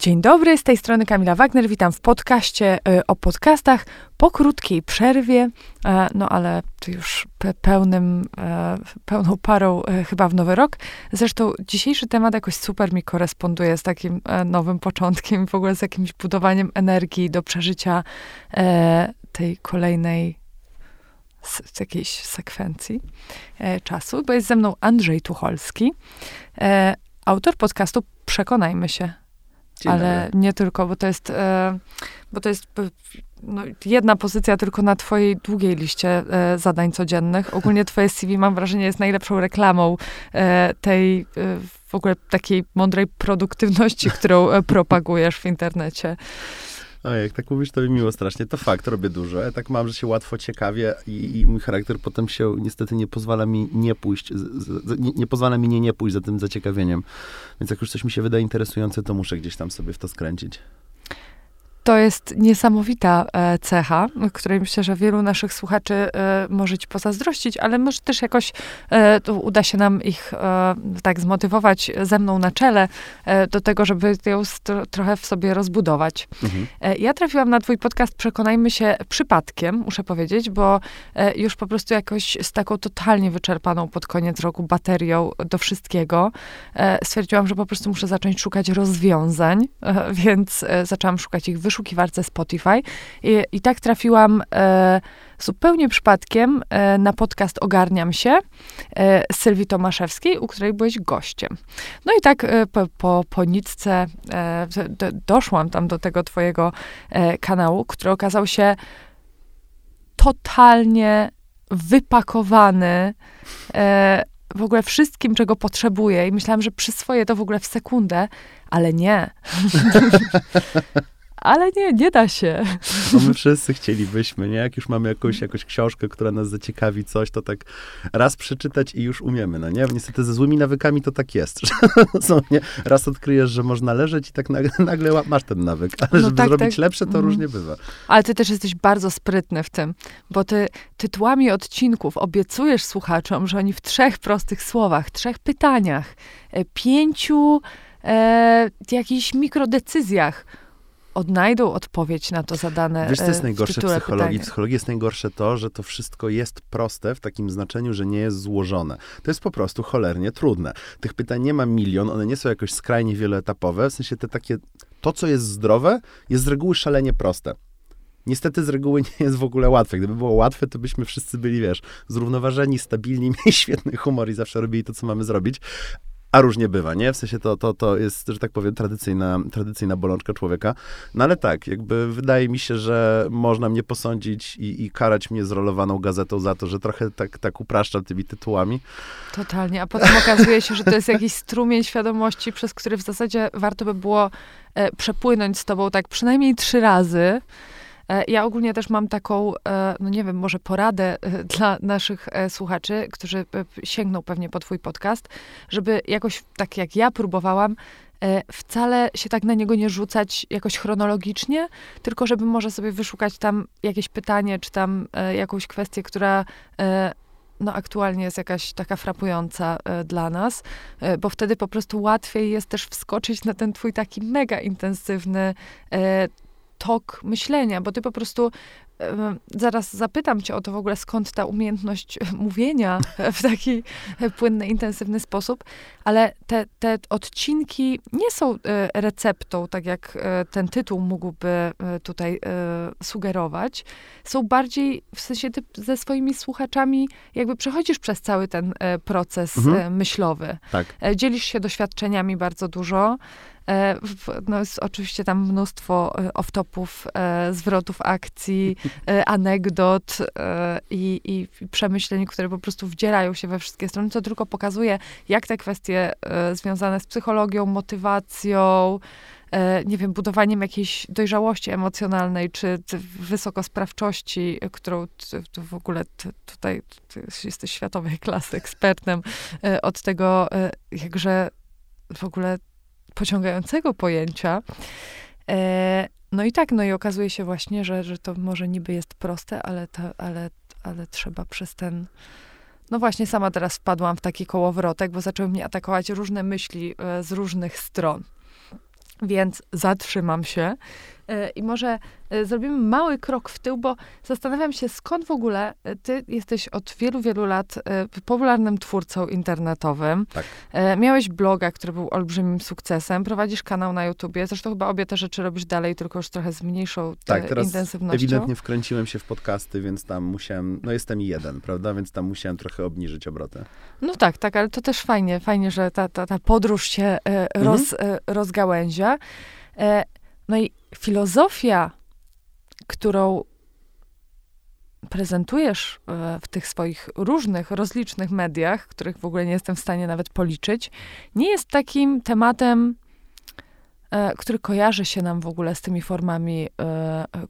Dzień dobry, z tej strony Kamila Wagner. Witam w podcaście y, o podcastach po krótkiej przerwie, e, no ale już pełnym, e, pełną parą e, chyba w nowy rok. Zresztą dzisiejszy temat jakoś super mi koresponduje z takim nowym początkiem, w ogóle z jakimś budowaniem energii do przeżycia tej kolejnej z jakiejś sekwencji czasu, bo jest ze mną Andrzej Tucholski, autor podcastu Przekonajmy się Dzień ale dobry. nie tylko, bo to jest, e, bo to jest no, jedna pozycja tylko na twojej długiej liście e, zadań codziennych. Ogólnie twoje CV, mam wrażenie, jest najlepszą reklamą e, tej w ogóle takiej mądrej produktywności, którą propagujesz w internecie. A jak tak mówisz, to mi miło strasznie. To fakt, robię dużo. Ja tak mam, że się łatwo ciekawie i, i mój charakter potem się niestety nie pozwala mi nie pójść, z, z, nie, nie, pozwala mi nie, nie pójść za tym zaciekawieniem. Więc jak już coś mi się wydaje interesujące, to muszę gdzieś tam sobie w to skręcić. To jest niesamowita e, cecha, której myślę, że wielu naszych słuchaczy e, może ci pozazdrościć, ale może też jakoś e, uda się nam ich tak zmotywować ze mną na czele do tego, żeby ją trochę w sobie rozbudować. Mhm. Ja trafiłam na twój podcast, przekonajmy się, przypadkiem, muszę powiedzieć, bo już po prostu jakoś z taką totalnie wyczerpaną pod koniec roku baterią do wszystkiego stwierdziłam, że po prostu muszę zacząć szukać rozwiązań, więc zaczęłam szukać ich wyszukiwarce Spotify. I, i tak trafiłam e, zupełnie przypadkiem e, na podcast Ogarniam się e, z Sylwii Tomaszewskiej, u której byłeś gościem. No i tak e, po, po, po e, do, doszłam tam do tego twojego e, kanału, który okazał się totalnie wypakowany w ogóle wszystkim, czego potrzebuję. I myślałam, że przyswoję to w ogóle w sekundę, ale nie. ale nie, nie da się. No my wszyscy chcielibyśmy, nie? Jak już mamy jakąś, jakąś książkę, która nas zaciekawi, coś, to tak raz przeczytać i już umiemy, no nie? Niestety ze złymi nawykami to tak jest, są, nie? Raz odkryjesz, że można leżeć i tak nagle, nagle masz ten nawyk, ale no żeby tak, zrobić tak. lepsze, to mm. różnie bywa. Ale ty też jesteś bardzo sprytny w tym, bo ty tytułami odcinków obiecujesz słuchaczom, że oni w trzech prostych słowach, trzech pytaniach, e, pięciu e, jakichś mikrodecyzjach odnajdą odpowiedź na to zadane Wiesz, co jest e, najgorsze w psychologii? Pytanie. W psychologii jest najgorsze to, że to wszystko jest proste w takim znaczeniu, że nie jest złożone. To jest po prostu cholernie trudne. Tych pytań nie ma milion, one nie są jakoś skrajnie wieloetapowe, w sensie te takie, to co jest zdrowe, jest z reguły szalenie proste. Niestety z reguły nie jest w ogóle łatwe. Gdyby było łatwe, to byśmy wszyscy byli, wiesz, zrównoważeni, stabilni, mieli świetny humor i zawsze robili to, co mamy zrobić. A różnie bywa, nie? W sensie to, to, to jest, że tak powiem, tradycyjna, tradycyjna bolączka człowieka. No ale tak, jakby wydaje mi się, że można mnie posądzić i, i karać mnie zrolowaną gazetą za to, że trochę tak, tak upraszczam tymi tytułami. Totalnie, a potem okazuje się, że to jest jakiś strumień świadomości, przez który w zasadzie warto by było e, przepłynąć z tobą tak przynajmniej trzy razy, ja ogólnie też mam taką, e, no nie wiem, może poradę e, dla naszych słuchaczy, którzy sięgną pewnie po twój podcast, żeby jakoś, tak jak ja próbowałam, wcale się tak na niego nie rzucać jakoś chronologicznie, tylko żeby może sobie wyszukać tam jakieś pytanie, czy tam jakąś kwestię, która no, aktualnie jest jakaś taka frapująca dla nas, bo wtedy po prostu łatwiej jest też wskoczyć na ten twój taki mega intensywny tok myślenia, bo ty po prostu zaraz zapytam cię o to w ogóle, skąd ta umiejętność mówienia w taki płynny, intensywny sposób, ale te, te odcinki nie są e, receptą, tak jak e, ten tytuł mógłby e, tutaj sugerować. Są bardziej, w sensie ty ze swoimi słuchaczami jakby przechodzisz przez cały ten proces mhm. myślowy. Tak. Dzielisz się doświadczeniami bardzo dużo. No jest oczywiście tam mnóstwo off-topów, zwrotów akcji, E, anegdot e, i, i przemyśleń, które po prostu wdzierają się we wszystkie strony, co tylko pokazuje, jak te kwestie e, związane z psychologią, motywacją, nie wiem, budowaniem jakiejś dojrzałości emocjonalnej, czy wysokosprawczości, którą ty, w ogóle ty, tutaj ty jesteś światowej klasy ekspertem od tego jakże w ogóle pociągającego pojęcia. No i tak, no i okazuje się właśnie, że, że to może niby jest proste, ale, to, ale, ale trzeba przez ten. No właśnie, sama teraz wpadłam w taki kołowrotek, bo zaczęły mnie atakować różne myśli e, z różnych stron. Więc zatrzymam się e, i może e, zrobimy mały krok w tył, bo zastanawiam się, skąd w ogóle e, ty jesteś od wielu, wielu lat popularnym twórcą internetowym. Tak. Miałeś bloga, który był olbrzymim sukcesem, prowadzisz kanał na YouTubie, zresztą chyba obie te rzeczy robisz dalej, tylko już trochę z mniejszą tak, teraz intensywnością. ewidentnie wkręciłem się w podcasty, więc tam musiałem, no jestem jeden, prawda, więc tam musiałem trochę obniżyć obroty. No tak, tak, ale to też fajnie, fajnie, że ta, ta, ta podróż się e, roz, mhm. e, rozgałęzia. E, no i filozofia, którą prezentujesz w tych swoich różnych, rozlicznych mediach, których w ogóle nie jestem w stanie nawet policzyć, nie jest takim tematem, który kojarzy się nam w ogóle z tymi formami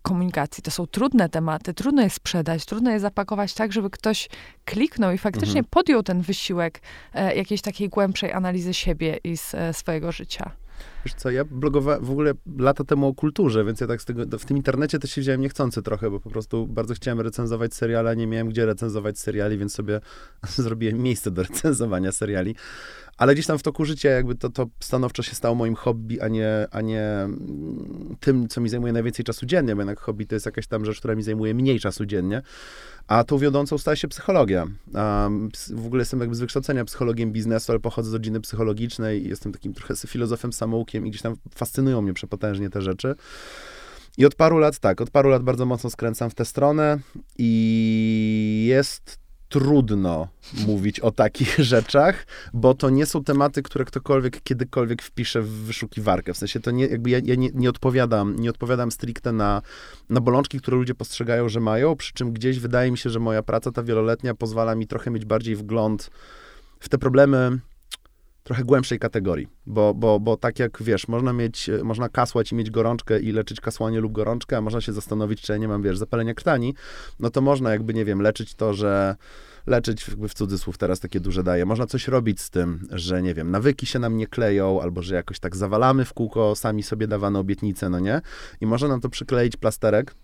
komunikacji. To są trudne tematy, trudno je sprzedać, trudno je zapakować tak, żeby ktoś kliknął i faktycznie mhm. podjął ten wysiłek jakiejś takiej głębszej analizy siebie i swojego życia. Wiesz co, ja blogowałem w ogóle lata temu o kulturze, więc ja tak z tego, w tym internecie też się wziąłem niechcący trochę, bo po prostu bardzo chciałem recenzować seriale, a nie miałem gdzie recenzować seriali, więc sobie zrobiłem miejsce do recenzowania seriali. Ale gdzieś tam w toku życia jakby to, to stanowczo się stało moim hobby, a nie, a nie mm, tym, co mi zajmuje najwięcej czasu dziennie, bo jednak hobby to jest jakaś tam rzecz, która mi zajmuje mniej czasu dziennie. A tą wiodącą stała się psychologia. W ogóle jestem jakby z wykształcenia psychologiem biznesu, ale pochodzę z rodziny psychologicznej i jestem takim trochę filozofem samoukiem i gdzieś tam fascynują mnie przepotężnie te rzeczy. I od paru lat, tak, od paru lat bardzo mocno skręcam w tę stronę i jest trudno mówić o takich rzeczach, bo to nie są tematy, które ktokolwiek kiedykolwiek wpisze w wyszukiwarkę. W sensie to nie, jakby ja, ja nie, nie, odpowiadam, nie odpowiadam stricte na, na bolączki, które ludzie postrzegają, że mają, przy czym gdzieś wydaje mi się, że moja praca ta wieloletnia pozwala mi trochę mieć bardziej wgląd w te problemy trochę głębszej kategorii, bo, bo, bo tak jak wiesz, można mieć, można kasłać i mieć gorączkę i leczyć kasłanie lub gorączkę, a można się zastanowić, czy ja nie mam, wiesz, zapalenia krtani, no to można jakby, nie wiem, leczyć to, że leczyć, jakby w cudzysłów teraz takie duże daje. Można coś robić z tym, że nie wiem, nawyki się nam nie kleją, albo że jakoś tak zawalamy w kółko sami sobie dawane obietnice, no nie? I można nam to przykleić plasterek,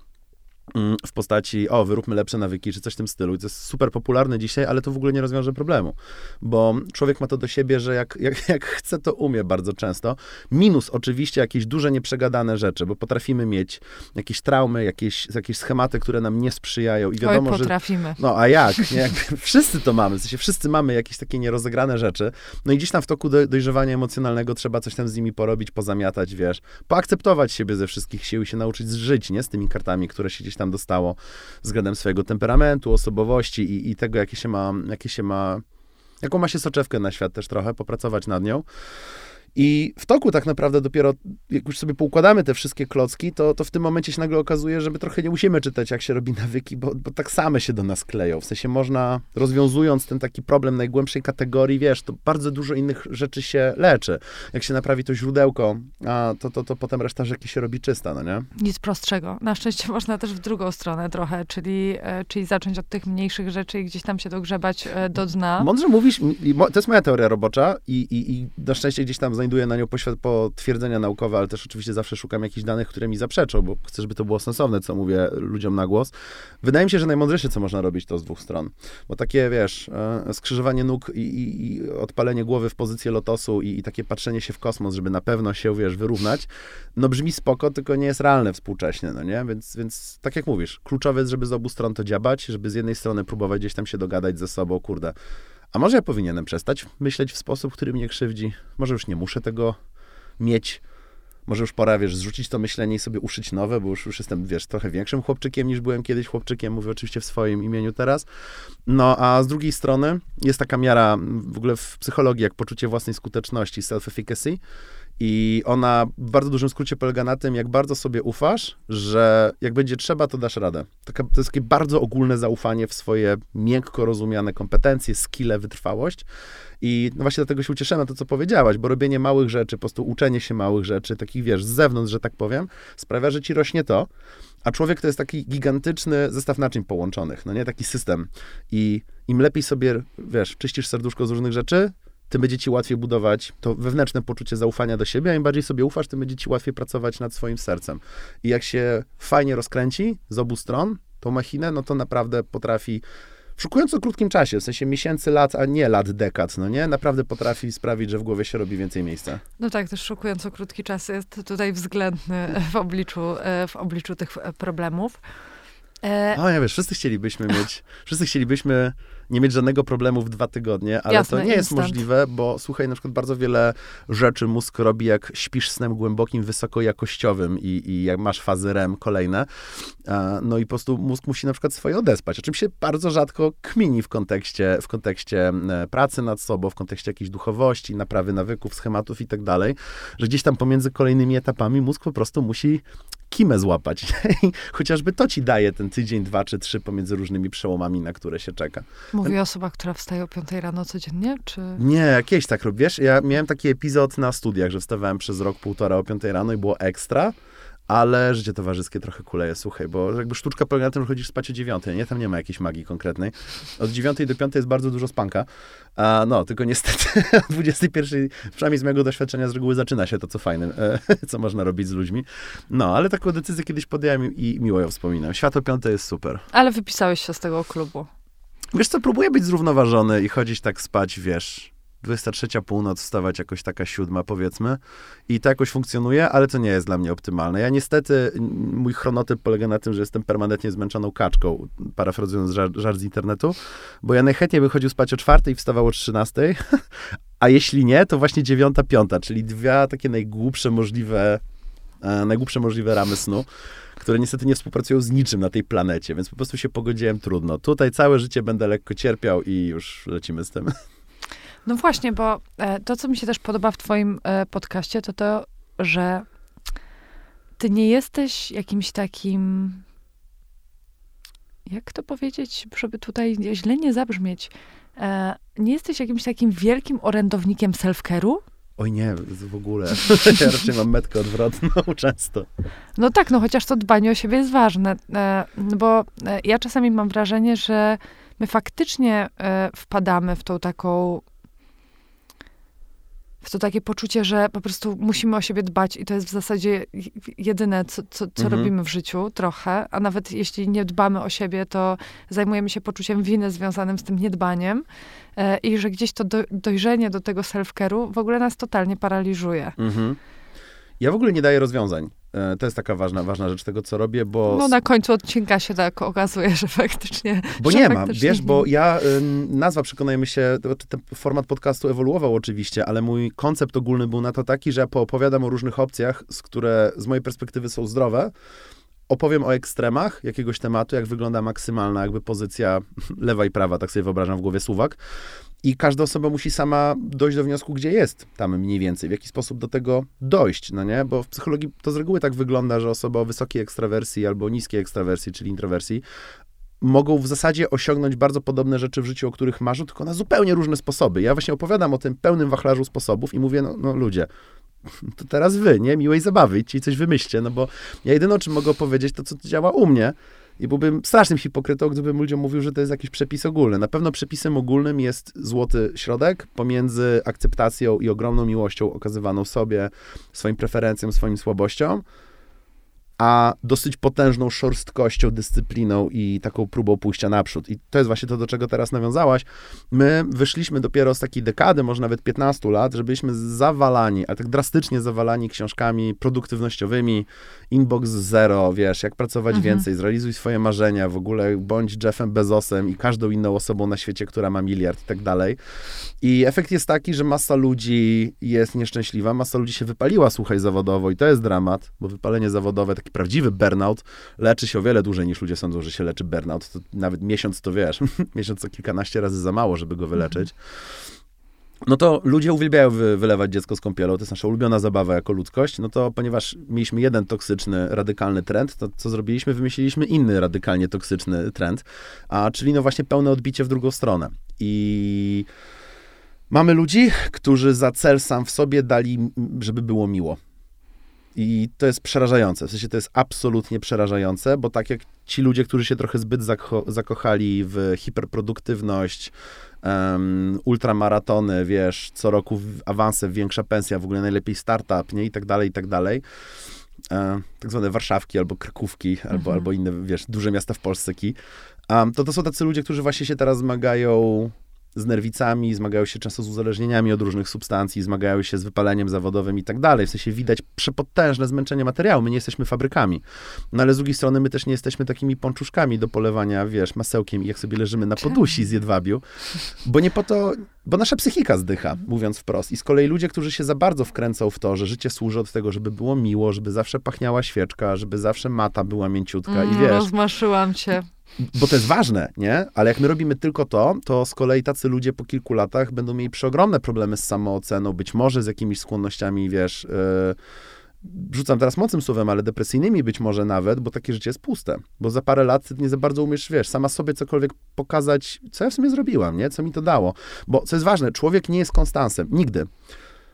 w postaci, o, wyróbmy lepsze nawyki, czy coś w tym stylu. I to jest super popularne dzisiaj, ale to w ogóle nie rozwiąże problemu, bo człowiek ma to do siebie, że jak, jak, jak chce, to umie bardzo często. Minus oczywiście jakieś duże nieprzegadane rzeczy, bo potrafimy mieć jakieś traumy, jakieś, jakieś schematy, które nam nie sprzyjają i wiadomo, Oj, potrafimy. że... No, a jak? Nie? wszyscy to mamy, w sensie wszyscy mamy jakieś takie nierozegrane rzeczy, no i gdzieś tam w toku dojrzewania emocjonalnego trzeba coś tam z nimi porobić, pozamiatać, wiesz, poakceptować siebie ze wszystkich sił i się nauczyć żyć, nie? Z tymi kartami, które się gdzieś tam dostało względem swojego temperamentu, osobowości i, i tego, jakie się ma, jakie się ma, jaką ma się soczewkę na świat też trochę, popracować nad nią. I w toku tak naprawdę dopiero, jak już sobie poukładamy te wszystkie klocki, to, to w tym momencie się nagle okazuje, że my trochę nie musimy czytać, jak się robi nawyki, bo, bo tak same się do nas kleją. W sensie można, rozwiązując ten taki problem najgłębszej kategorii, wiesz, to bardzo dużo innych rzeczy się leczy. Jak się naprawi to źródełko, a to, to, to potem reszta rzeki się robi czysta, no nie? Nic prostszego. Na szczęście można też w drugą stronę trochę, czyli, e, czyli zacząć od tych mniejszych rzeczy i gdzieś tam się dogrzebać e, do dna. Mądrze mówisz, to jest moja teoria robocza i, i, i na szczęście gdzieś tam znajduję na nią potwierdzenia naukowe, ale też oczywiście zawsze szukam jakichś danych, które mi zaprzeczą, bo chcę, żeby to było sensowne, co mówię ludziom na głos. Wydaje mi się, że najmądrzejsze, co można robić, to z dwóch stron. Bo takie, wiesz, e, skrzyżowanie nóg i, i, i odpalenie głowy w pozycję lotosu i, i, takie patrzenie się w kosmos, żeby na pewno się, wiesz, wyrównać, no brzmi spoko, tylko nie jest realne współcześnie, no nie? Więc, więc tak jak mówisz, kluczowe jest, żeby z obu stron to dziabać, żeby z jednej strony próbować gdzieś tam się dogadać ze sobą, kurde, a może ja powinienem przestać myśleć w sposób, który mnie krzywdzi? Może już nie muszę tego mieć? Może już pora, wiesz, zrzucić to myślenie i sobie uszyć nowe, bo już, już jestem, wiesz, trochę większym chłopczykiem niż byłem kiedyś chłopczykiem, mówię oczywiście w swoim imieniu teraz. No, a z drugiej strony jest taka miara w ogóle w psychologii, jak poczucie własnej skuteczności, self-efficacy, i ona w bardzo dużym skrócie polega na tym, jak bardzo sobie ufasz, że jak będzie trzeba, to dasz radę. Taka, to jest takie bardzo ogólne zaufanie w swoje miękko rozumiane kompetencje, skille, wytrwałość. I no właśnie dlatego się ucieszyłem na to, co powiedziałaś, bo robienie małych rzeczy, po prostu uczenie się małych rzeczy, takich wiesz, z zewnątrz, że tak powiem, sprawia, że ci rośnie to. A człowiek to jest taki gigantyczny zestaw naczyń połączonych, no nie? Taki system. I im lepiej sobie, wiesz, czyścisz serduszko z różnych rzeczy, tym będzie ci łatwiej budować to wewnętrzne poczucie zaufania do siebie, a im bardziej sobie ufasz, tym będzie ci łatwiej pracować nad swoim sercem. I jak się fajnie rozkręci z obu stron tą machinę, no to naprawdę potrafi w szokująco krótkim czasie, w sensie miesięcy, lat, a nie lat, dekad, no nie? Naprawdę potrafi sprawić, że w głowie się robi więcej miejsca. No tak, też szokująco krótki czas jest tutaj względny w obliczu, e, w obliczu tych e, problemów. E... O, ja wiesz, wszyscy chcielibyśmy mieć, wszyscy chcielibyśmy nie mieć żadnego problemu w dwa tygodnie, ale Jasne, to nie jest możliwe, bo słuchaj, na przykład bardzo wiele rzeczy mózg robi, jak śpisz snem głębokim, wysokojakościowym i, i jak masz fazy REM kolejne, no i po prostu mózg musi na przykład swoje odespać, o czym się bardzo rzadko kmini w kontekście, w kontekście pracy nad sobą, w kontekście jakiejś duchowości, naprawy nawyków, schematów i tak dalej, że gdzieś tam pomiędzy kolejnymi etapami mózg po prostu musi kimę złapać. Chociażby to ci daje ten tydzień, dwa czy trzy pomiędzy różnymi przełomami, na które się czeka. Mówi osoba, która wstaje o 5 rano codziennie, czy... Nie, kiedyś tak robię. Wiesz, ja miałem taki epizod na studiach, że wstawałem przez rok, półtora o 5 rano i było ekstra, ale życie towarzyskie trochę kuleje, słuchaj, bo jakby sztuczka polega na tym, że chodzisz spać o dziewiątej, nie? Tam nie ma jakiejś magii konkretnej. Od dziewiątej do piątej jest bardzo dużo spanka, a no, tylko niestety o 21, przynajmniej z mojego doświadczenia z reguły zaczyna się to, co fajne, e, co można robić z ludźmi. No, ale taką decyzję kiedyś podjąłem i miło ją wspominam. Światło piąte jest super. Ale wypisałeś się z tego klubu. Wiesz co, próbuję być zrównoważony i chodzić tak spać, wiesz, 23 północ, wstawać jakoś taka siódma, powiedzmy. I to jakoś funkcjonuje, ale to nie jest dla mnie optymalne. Ja niestety, mój chronotyp polega na tym, że jestem permanentnie zmęczoną kaczką, parafrazując żart, żart z internetu, bo ja najchętniej bym chodził spać o czwartej i wstawał o 13, a jeśli nie, to właśnie dziewiąta, piąta, czyli dwie takie najgłupsze możliwe, e, najgłupsze możliwe ramy snu które niestety nie współpracują z niczym na tej planecie, więc po prostu się pogodziłem trudno. Tutaj całe życie będę lekko cierpiał i już lecimy z tym. No właśnie, bo e, to, co mi się też podoba w twoim e, podcaście, to to, że ty nie jesteś jakimś takim jak to powiedzieć, żeby tutaj źle nie zabrzmieć, e, nie jesteś jakimś takim wielkim orędownikiem self-care'u, Oj nie, w ogóle. Ja raczej mam metkę odwrotną często. No tak, no chociaż to dbanie o siebie jest ważne, e, bo ja czasami mam wrażenie, że my faktycznie e, wpadamy w tą taką w to takie poczucie, że po prostu musimy o siebie dbać i to jest w zasadzie jedyne, co, co, co mhm. robimy w życiu trochę, a nawet jeśli nie dbamy o siebie, to zajmujemy się poczuciem winy związanym z tym niedbaniem e, i że gdzieś to do, dojrzenie do tego self-care'u w ogóle nas totalnie paraliżuje. Mhm. Ja w ogóle nie daję rozwiązań. E, to jest taka ważna, ważna rzecz tego, co robię, bo... No na końcu odcinka się tak okazuje, że faktycznie... Bo nie ma, wiesz, bo ja, nazwa, przekonajmy się, ten format podcastu ewoluował oczywiście, ale mój koncept ogólny był na to taki, że ja poopowiadam o różnych opcjach, z które z mojej perspektywy są zdrowe, opowiem o ekstremach jakiegoś tematu, jak wygląda maksymalna jakby pozycja lewa i prawa, tak sobie wyobrażam w głowie suwak. I każda osoba musi sama dojść do wniosku, gdzie jest tam mniej więcej, w jaki sposób do tego dojść, no nie? Bo w psychologii to z reguły tak wygląda, że osoba o wysokiej ekstrawersji albo niskiej ekstrawersji, czyli introwersji, mogą w zasadzie osiągnąć bardzo podobne rzeczy w życiu, o których marzą, tylko na zupełnie różne sposoby. Ja właśnie opowiadam o tym pełnym wachlarzu sposobów i mówię, no, no ludzie, to teraz wy, nie? Miłej zabawy, ci coś wymyślcie, no bo ja jedyne, o czym mogę powiedzieć, to co działa u mnie, i byłbym strasznym hipokrytą, gdybym ludziom mówił, że to jest jakiś przepis ogólny. Na pewno przepisem ogólnym jest złoty środek pomiędzy akceptacją i ogromną miłością okazywaną sobie, swoim preferencjom, swoim słabościom, a dosyć potężną szorstkością, dyscypliną i taką próbą pójścia naprzód. I to jest właśnie to, do czego teraz nawiązałaś. My wyszliśmy dopiero z takiej dekady, może nawet 15 lat, że byliśmy zawalani, a tak drastycznie zawalani książkami produktywnościowymi, inbox zero, wiesz, jak pracować mhm. więcej, zrealizuj swoje marzenia, w ogóle bądź Jeffem Bezosem i każdą inną osobą na świecie, która ma miliard i tak dalej. I efekt jest taki, że masa ludzi jest nieszczęśliwa, masa ludzi się wypaliła, słuchaj, zawodowo i to jest dramat, bo wypalenie zawodowe, taki prawdziwy burnout, leczy się o wiele dłużej niż ludzie sądzą, że się leczy burnout. To nawet miesiąc to wiesz, miesiąc to kilkanaście razy za mało, żeby go wyleczyć. No to ludzie uwielbiają wy, wylewać dziecko z kąpielą, to jest nasza ulubiona zabawa jako ludzkość, no to ponieważ mieliśmy jeden toksyczny, radykalny trend, to co zrobiliśmy? Wymyśliliśmy inny radykalnie toksyczny trend, a czyli no właśnie pełne odbicie w drugą stronę. I mamy ludzi, którzy za cel sam w sobie dali, żeby było miło. I to jest przerażające. W sensie to jest absolutnie przerażające, bo tak jak ci ludzie, którzy się trochę zbyt zako zakochali w hiperproduktywność, um, ultramaratony, wiesz, co roku awanse, większa pensja, w ogóle najlepiej startup, nie, i tak dalej, i tak dalej. e, tak zwane Warszawki albo Krakówki, Mhm. albo, albo inne, wiesz, duże miasta w Polsce, ki, um, to to są tacy ludzie, którzy właśnie się teraz zmagają z nerwicami, zmagają się często z uzależnieniami od różnych substancji, zmagają się z wypaleniem zawodowym i tak dalej. W sensie widać przepotężne zmęczenie materiału. My nie jesteśmy fabrykami. No ale z drugiej strony my też nie jesteśmy takimi pączuszkami do polewania, wiesz, masełkiem i jak sobie leżymy na podusi z jedwabiu. Bo nie po to, bo nasza psychika zdycha, mówiąc wprost. I z kolei ludzie, którzy się za bardzo wkręcą w to, że życie służy od tego, żeby było miło, żeby zawsze pachniała świeczka, żeby zawsze mata była mięciutka i Mm, wiesz, Rozmaszyłam się. Bo to jest ważne, nie? Ale jak my robimy tylko to, to z kolei tacy ludzie po kilku latach będą mieli przeogromne problemy z samooceną, być może z jakimiś skłonnościami, wiesz, yy, rzucam teraz mocnym słowem, ale depresyjnymi być może nawet, bo takie życie jest puste. Bo za parę lat nie za bardzo umiesz, wiesz, sama sobie cokolwiek pokazać, co ja w sumie zrobiłam, nie? Co mi to dało. Bo co jest ważne, człowiek nie jest konstansem. Nigdy.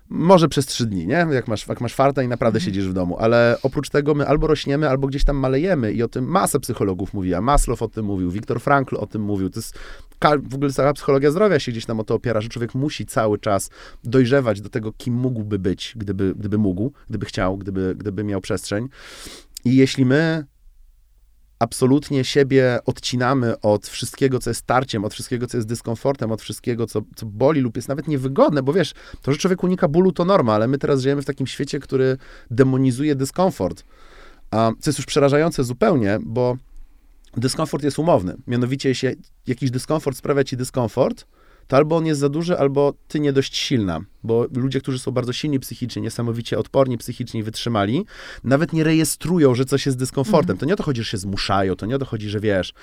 Może przez trzy dni, nie? Jak masz, jak masz farta i naprawdę Mhm. siedzisz w domu. Ale oprócz tego my albo rośniemy, albo gdzieś tam malejemy i o tym masę psychologów mówiła. Maslow o tym mówił, Viktor Frankl o tym mówił. To jest, w ogóle cała psychologia zdrowia się gdzieś tam o to opiera, że człowiek musi cały czas dojrzewać do tego, kim mógłby być, gdyby, gdyby mógł, gdyby chciał, gdyby, gdyby miał przestrzeń. I jeśli my absolutnie siebie odcinamy od wszystkiego, co jest starciem, od wszystkiego, co jest dyskomfortem, od wszystkiego, co, co boli lub jest nawet niewygodne, bo wiesz, to, że człowiek unika bólu, to norma, ale my teraz żyjemy w takim świecie, który demonizuje dyskomfort. A, co jest już przerażające zupełnie, bo dyskomfort jest umowny. Mianowicie, jeśli jakiś dyskomfort sprawia ci dyskomfort, to albo on jest za duży, albo ty nie dość silna. Bo ludzie, którzy są bardzo silni psychicznie, niesamowicie odporni psychicznie wytrzymali, nawet nie rejestrują, że coś jest dyskomfortem. To nie o to chodzi, że się zmuszają, to nie o to chodzi, że wiesz,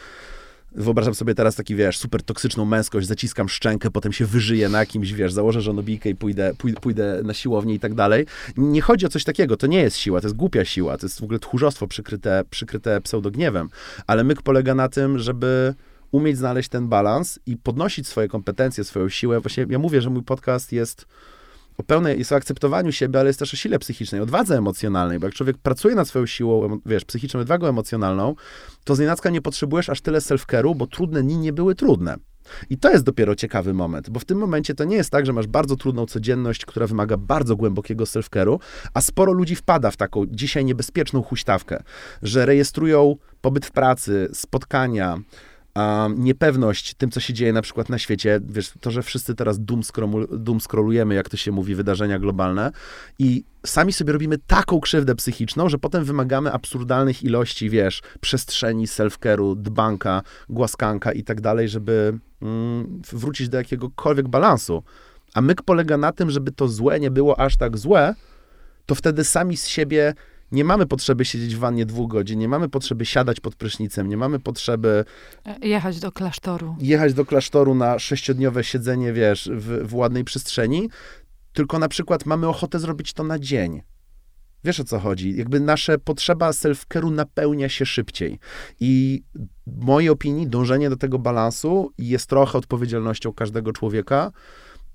wyobrażam sobie teraz taki, wiesz, super toksyczną męskość, zaciskam szczękę, potem się wyżyję na kimś, wiesz, założę żonobijkę i pójdę, pójdę, pójdę na siłownię i tak dalej. Nie chodzi o coś takiego, to nie jest siła, to jest głupia siła, to jest w ogóle tchórzostwo przykryte, przykryte pseudogniewem. Ale myk polega na tym, żeby umieć znaleźć ten balans i podnosić swoje kompetencje, swoją siłę. Właśnie ja mówię, że mój podcast jest o pełnej, jest o akceptowaniu siebie, ale jest też o sile psychicznej, odwadze emocjonalnej, bo jak człowiek pracuje nad swoją siłą, wiesz, psychiczną odwagą emocjonalną, to z nienacka nie potrzebujesz aż tyle self-care'u, bo trudne dni nie były trudne. I to jest dopiero ciekawy moment, bo w tym momencie to nie jest tak, że masz bardzo trudną codzienność, która wymaga bardzo głębokiego self-care'u, a sporo ludzi wpada w taką dzisiaj niebezpieczną huśtawkę, że rejestrują pobyt w pracy, spotkania, a, niepewność tym, co się dzieje na przykład na świecie, wiesz, to, że wszyscy teraz doom scrollujemy, jak to się mówi, wydarzenia globalne i sami sobie robimy taką krzywdę psychiczną, że potem wymagamy absurdalnych ilości, wiesz, przestrzeni, self-care'u, dbanka, głaskanka i tak dalej, żeby mm, wrócić do jakiegokolwiek balansu. A myk polega na tym, żeby to złe nie było aż tak złe, to wtedy sami z siebie nie mamy potrzeby siedzieć w wannie dwóch godzin, nie mamy potrzeby siadać pod prysznicem, nie mamy potrzeby Jechać do klasztoru. jechać do klasztoru na sześciodniowe siedzenie, wiesz, w, w ładnej przestrzeni, tylko na przykład mamy ochotę zrobić to na dzień. Wiesz o co chodzi? Jakby nasza potrzeba self-care'u napełnia się szybciej. I w mojej opinii dążenie do tego balansu jest trochę odpowiedzialnością każdego człowieka,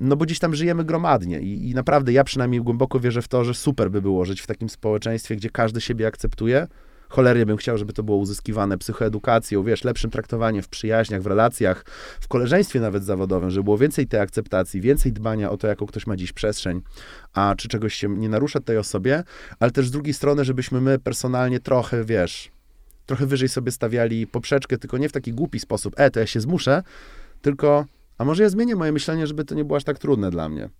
no bo gdzieś tam żyjemy gromadnie I, i naprawdę ja przynajmniej głęboko wierzę w to, że super by było żyć w takim społeczeństwie, gdzie każdy siebie akceptuje. Cholernie bym chciał, żeby to było uzyskiwane psychoedukacją, wiesz, lepszym traktowaniem w przyjaźniach, w relacjach, w koleżeństwie nawet zawodowym, żeby było więcej tej akceptacji, więcej dbania o to, jaką ktoś ma dziś przestrzeń, a czy czegoś się nie narusza tej osobie, ale też z drugiej strony, żebyśmy my personalnie trochę, wiesz, trochę wyżej sobie stawiali poprzeczkę, tylko nie w taki głupi sposób, e, to ja się zmuszę, tylko, a może ja zmienię moje myślenie, żeby to nie było aż tak trudne dla mnie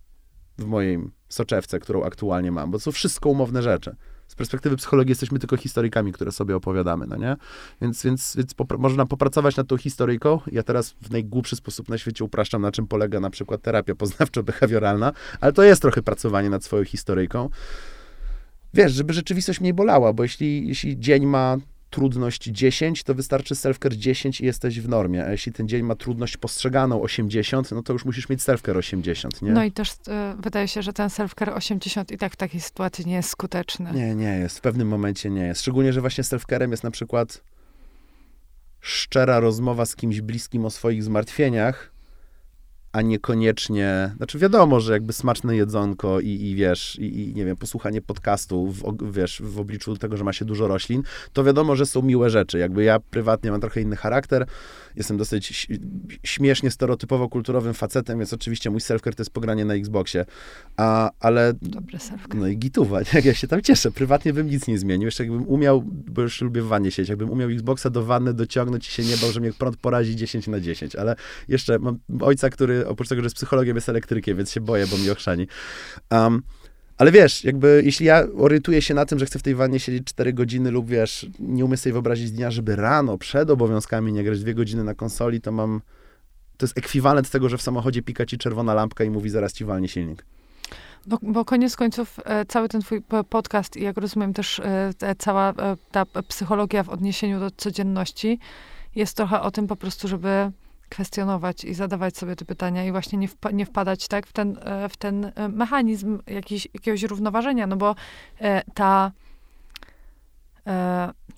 w mojej soczewce, którą aktualnie mam, bo to są wszystko umowne rzeczy. Z perspektywy psychologii jesteśmy tylko historykami, które sobie opowiadamy, no nie? Więc, więc, więc można popracować nad tą historyjką. Ja teraz w najgłupszy sposób na świecie upraszczam, na czym polega na przykład terapia poznawczo-behawioralna, ale to jest trochę pracowanie nad swoją historyjką. Wiesz, żeby rzeczywistość mniej bolała, bo jeśli, jeśli dzień ma trudność 10, to wystarczy self-care 10 i jesteś w normie, a jeśli ten dzień ma trudność postrzeganą 80, no to już musisz mieć self-care 80, nie? No i też e, wydaje się, że ten self-care 80 i tak w takiej sytuacji nie jest skuteczny. Nie, nie jest. W pewnym momencie nie jest. Szczególnie, że właśnie self-carem jest na przykład szczera rozmowa z kimś bliskim o swoich zmartwieniach, a niekoniecznie, znaczy wiadomo, że jakby smaczne jedzonko i, i wiesz, i, i nie wiem, posłuchanie podcastu, w, wiesz, w obliczu tego, że ma się dużo roślin, to wiadomo, że są miłe rzeczy. Jakby ja prywatnie mam trochę inny charakter jestem dosyć śmiesznie, stereotypowo kulturowym facetem, więc oczywiście mój self-care to jest pogranie na Xboxie. A, ale... Dobry self-care. No i gituwa, jak ja się tam cieszę. Prywatnie bym nic nie zmienił. Jeszcze jakbym umiał, bo już lubię w wannie siedzieć, jakbym umiał Xboxa do wanny dociągnąć i się nie bał, że mnie prąd porazi 10 na 10. Ale jeszcze mam ojca, który oprócz tego, że jest psychologiem, jest elektrykiem, więc się boję, bo mi ochrzani. Um, ale wiesz, jakby jeśli ja orientuję się na tym, że chcę w tej wannie siedzieć 4 godziny lub wiesz, nie umiem sobie wyobrazić dnia, żeby rano przed obowiązkami nie grać 2 godziny na konsoli, to mam to jest ekwiwalent tego, że w samochodzie pika ci czerwona lampka i mówi zaraz ci walnie silnik. Bo, bo koniec końców e, cały ten twój podcast i jak rozumiem też e, cała e, ta psychologia w odniesieniu do codzienności jest trochę o tym po prostu, żeby kwestionować i zadawać sobie te pytania i właśnie nie, wpa nie wpadać tak w ten, e, w ten e, mechanizm jakiś, jakiegoś równoważenia, no bo e, ta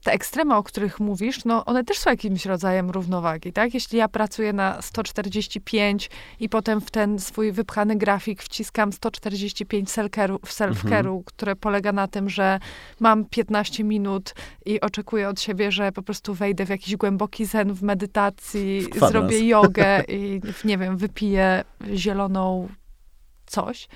te ekstrema, o których mówisz, no one też są jakimś rodzajem równowagi, tak? Jeśli ja pracuję na 145 i potem w ten swój wypchany grafik wciskam 145 self-care'u, self mhm. które polega na tym, że mam 15 minut i oczekuję od siebie, że po prostu wejdę w jakiś głęboki zen w medytacji, Kwadrans. zrobię jogę i, nie wiem, wypiję zieloną coś.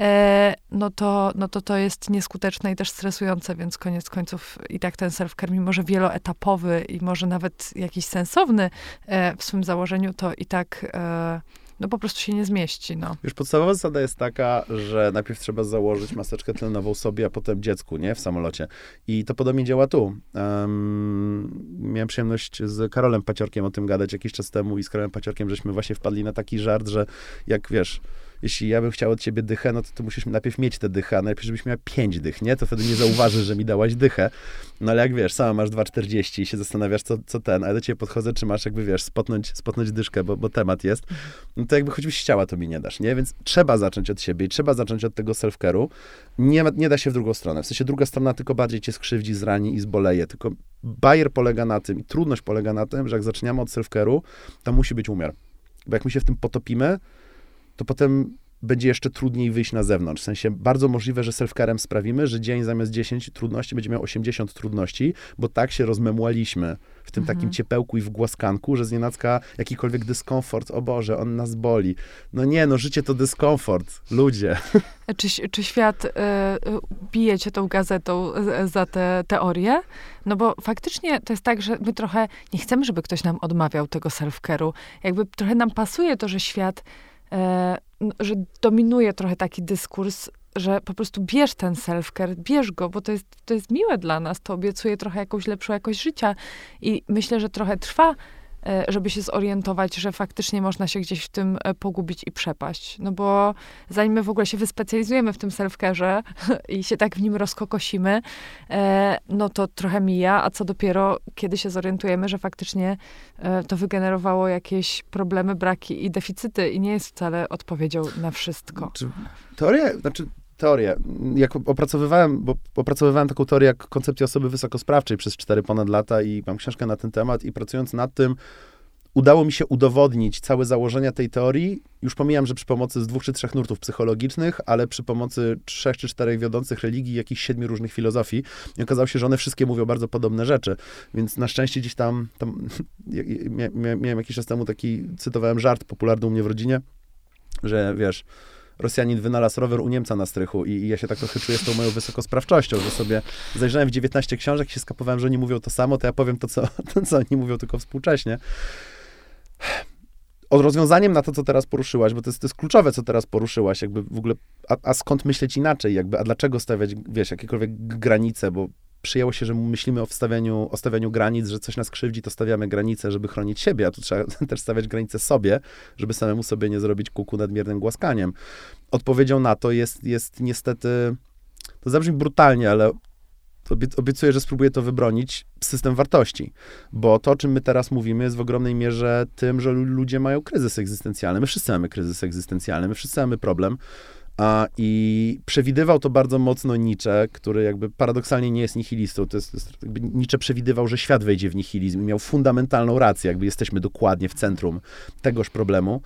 E, no to, no to to jest nieskuteczne i też stresujące, więc koniec końców i tak ten self-care, mimo że wieloetapowy i może nawet jakiś sensowny e, w swym założeniu, to i tak e, no po prostu się nie zmieści, no. Już podstawowa zasada jest taka, że najpierw trzeba założyć maseczkę tlenową sobie, a potem dziecku, nie? W samolocie. I to podobnie działa tu. Um, miałem przyjemność z Karolem Paciorkiem o tym gadać jakiś czas temu i z Karolem Paciorkiem żeśmy właśnie wpadli na taki żart, że jak, wiesz, jeśli ja bym chciał od ciebie dychę, no to ty musisz najpierw mieć tę dychę, a najpierw żebyś miała pięć dych, nie? To wtedy nie zauważysz, że mi dałaś dychę. No ale jak wiesz, sama masz 2,40 i się zastanawiasz, co, co ten, a ja do ciebie podchodzę, czy masz jakby, wiesz, spotnąć, spotnąć dyszkę, bo, bo temat jest, no to jakby choćbyś chciała, to mi nie dasz, nie? Więc trzeba zacząć od siebie i trzeba zacząć od tego self-care'u. Nie, nie da się w drugą stronę. W sensie druga strona tylko bardziej cię skrzywdzi, zrani i zboleje. Tylko bajer polega na tym i trudność polega na tym, że jak zaczynamy od self-care'u, to musi być umiar. Bo jak my się w tym potopimy, to potem będzie jeszcze trudniej wyjść na zewnątrz. W sensie bardzo możliwe, że self-carem sprawimy, że dzień zamiast 10 trudności będzie miał 80 trudności, bo tak się rozmemłaliśmy w tym mhm. takim ciepełku i w głoskanku, że znienacka jakikolwiek dyskomfort, o Boże, on nas boli. No nie, no życie to dyskomfort, ludzie. Czy, czy świat y, bije cię tą gazetą za te teorie? No bo faktycznie to jest tak, że my trochę nie chcemy, żeby ktoś nam odmawiał tego self-care'u. Jakby trochę nam pasuje to, że świat E, że dominuje trochę taki dyskurs, że po prostu bierz ten self-care, bierz go, bo to jest, to jest miłe dla nas, to obiecuje trochę jakąś lepszą jakość życia. I myślę, że trochę trwa E, żeby się zorientować, że faktycznie można się gdzieś w tym e, pogubić i przepaść. No bo zanim my w ogóle się wyspecjalizujemy w tym self-carze i się tak w nim rozkokosimy, e, no to trochę mija, a co dopiero, kiedy się zorientujemy, że faktycznie to wygenerowało jakieś problemy, braki i deficyty i nie jest wcale odpowiedzią na wszystko. Teoria, znaczy teorię. Jak opracowywałem, bo opracowywałem taką teorię jak koncepcję osoby wysokosprawczej przez 4 ponad lata i mam książkę na ten temat i pracując nad tym, udało mi się udowodnić całe założenia tej teorii. Już pomijam, że przy pomocy z dwóch czy trzech nurtów psychologicznych, ale przy pomocy trzech czy czterech wiodących religii, jakichś siedmiu różnych filozofii. I okazało się, że one wszystkie mówią bardzo podobne rzeczy. Więc na szczęście gdzieś tam, tam miałem jakiś czas temu taki, cytowałem żart popularny u mnie w rodzinie, że wiesz, Rosjanin wynalazł rower u Niemca na strychu i, i ja się tak trochę czuję z tą moją wysokosprawczością, że sobie zajrzałem w 19 książek i się skapowałem, że oni mówią to samo, to ja powiem to, co, to, co oni mówią, tylko współcześnie. Od rozwiązaniem na to, co teraz poruszyłaś, bo to jest, to jest kluczowe, co teraz poruszyłaś, jakby w ogóle, a, a skąd myśleć inaczej, jakby, a dlaczego stawiać, wiesz, jakiekolwiek granice, bo przyjęło się, że myślimy o wstawianiu, o stawianiu granic, że coś nas krzywdzi, to stawiamy granice, żeby chronić siebie, a tu trzeba też stawiać granice sobie, żeby samemu sobie nie zrobić kuku nadmiernym głaskaniem. Odpowiedzią na to jest, jest niestety, to zabrzmi brutalnie, ale obiecuję, że spróbuję to wybronić, system wartości. Bo to, o czym my teraz mówimy, jest w ogromnej mierze tym, że ludzie mają kryzys egzystencjalny. My wszyscy mamy kryzys egzystencjalny, my wszyscy mamy problem. A, I przewidywał to bardzo mocno Nietzsche, który jakby paradoksalnie nie jest nihilistą. To jest, jest Nietzsche przewidywał, że świat wejdzie w nihilizm i miał fundamentalną rację, jakby jesteśmy dokładnie w centrum tegoż problemu.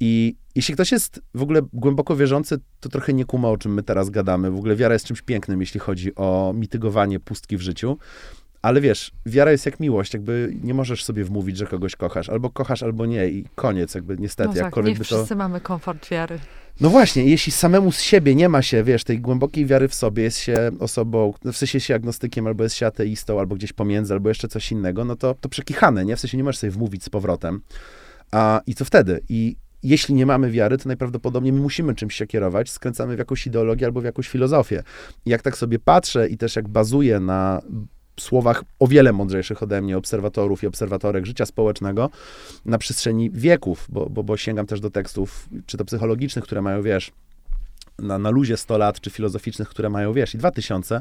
I jeśli ktoś jest w ogóle głęboko wierzący, to trochę nie kuma, o czym my teraz gadamy. W ogóle wiara jest czymś pięknym, jeśli chodzi o mitygowanie pustki w życiu. ale wiesz, wiara jest jak miłość, jakby nie możesz sobie wmówić, że kogoś kochasz. Albo kochasz, albo nie i koniec, jakby niestety. No tak, jakkolwiek nie by wszyscy to... mamy komfort wiary. No właśnie, jeśli samemu z siebie nie ma się, wiesz, tej głębokiej wiary w sobie, jest się osobą, w sensie się agnostykiem, albo jest się ateistą, albo gdzieś pomiędzy, albo jeszcze coś innego, no to, to przekichane, nie? W sensie nie możesz sobie wmówić z powrotem. A, I co wtedy? I jeśli nie mamy wiary, to najprawdopodobniej my musimy czymś się kierować, skręcamy w jakąś ideologię albo w jakąś filozofię. I jak tak sobie patrzę i też jak bazuję na słowach o wiele mądrzejszych ode mnie obserwatorów i obserwatorek życia społecznego na przestrzeni wieków, bo, bo, bo sięgam też do tekstów, czy to psychologicznych, które mają, wiesz, na, na luzie 100 lat, czy filozoficznych, które mają, wiesz, i 2000.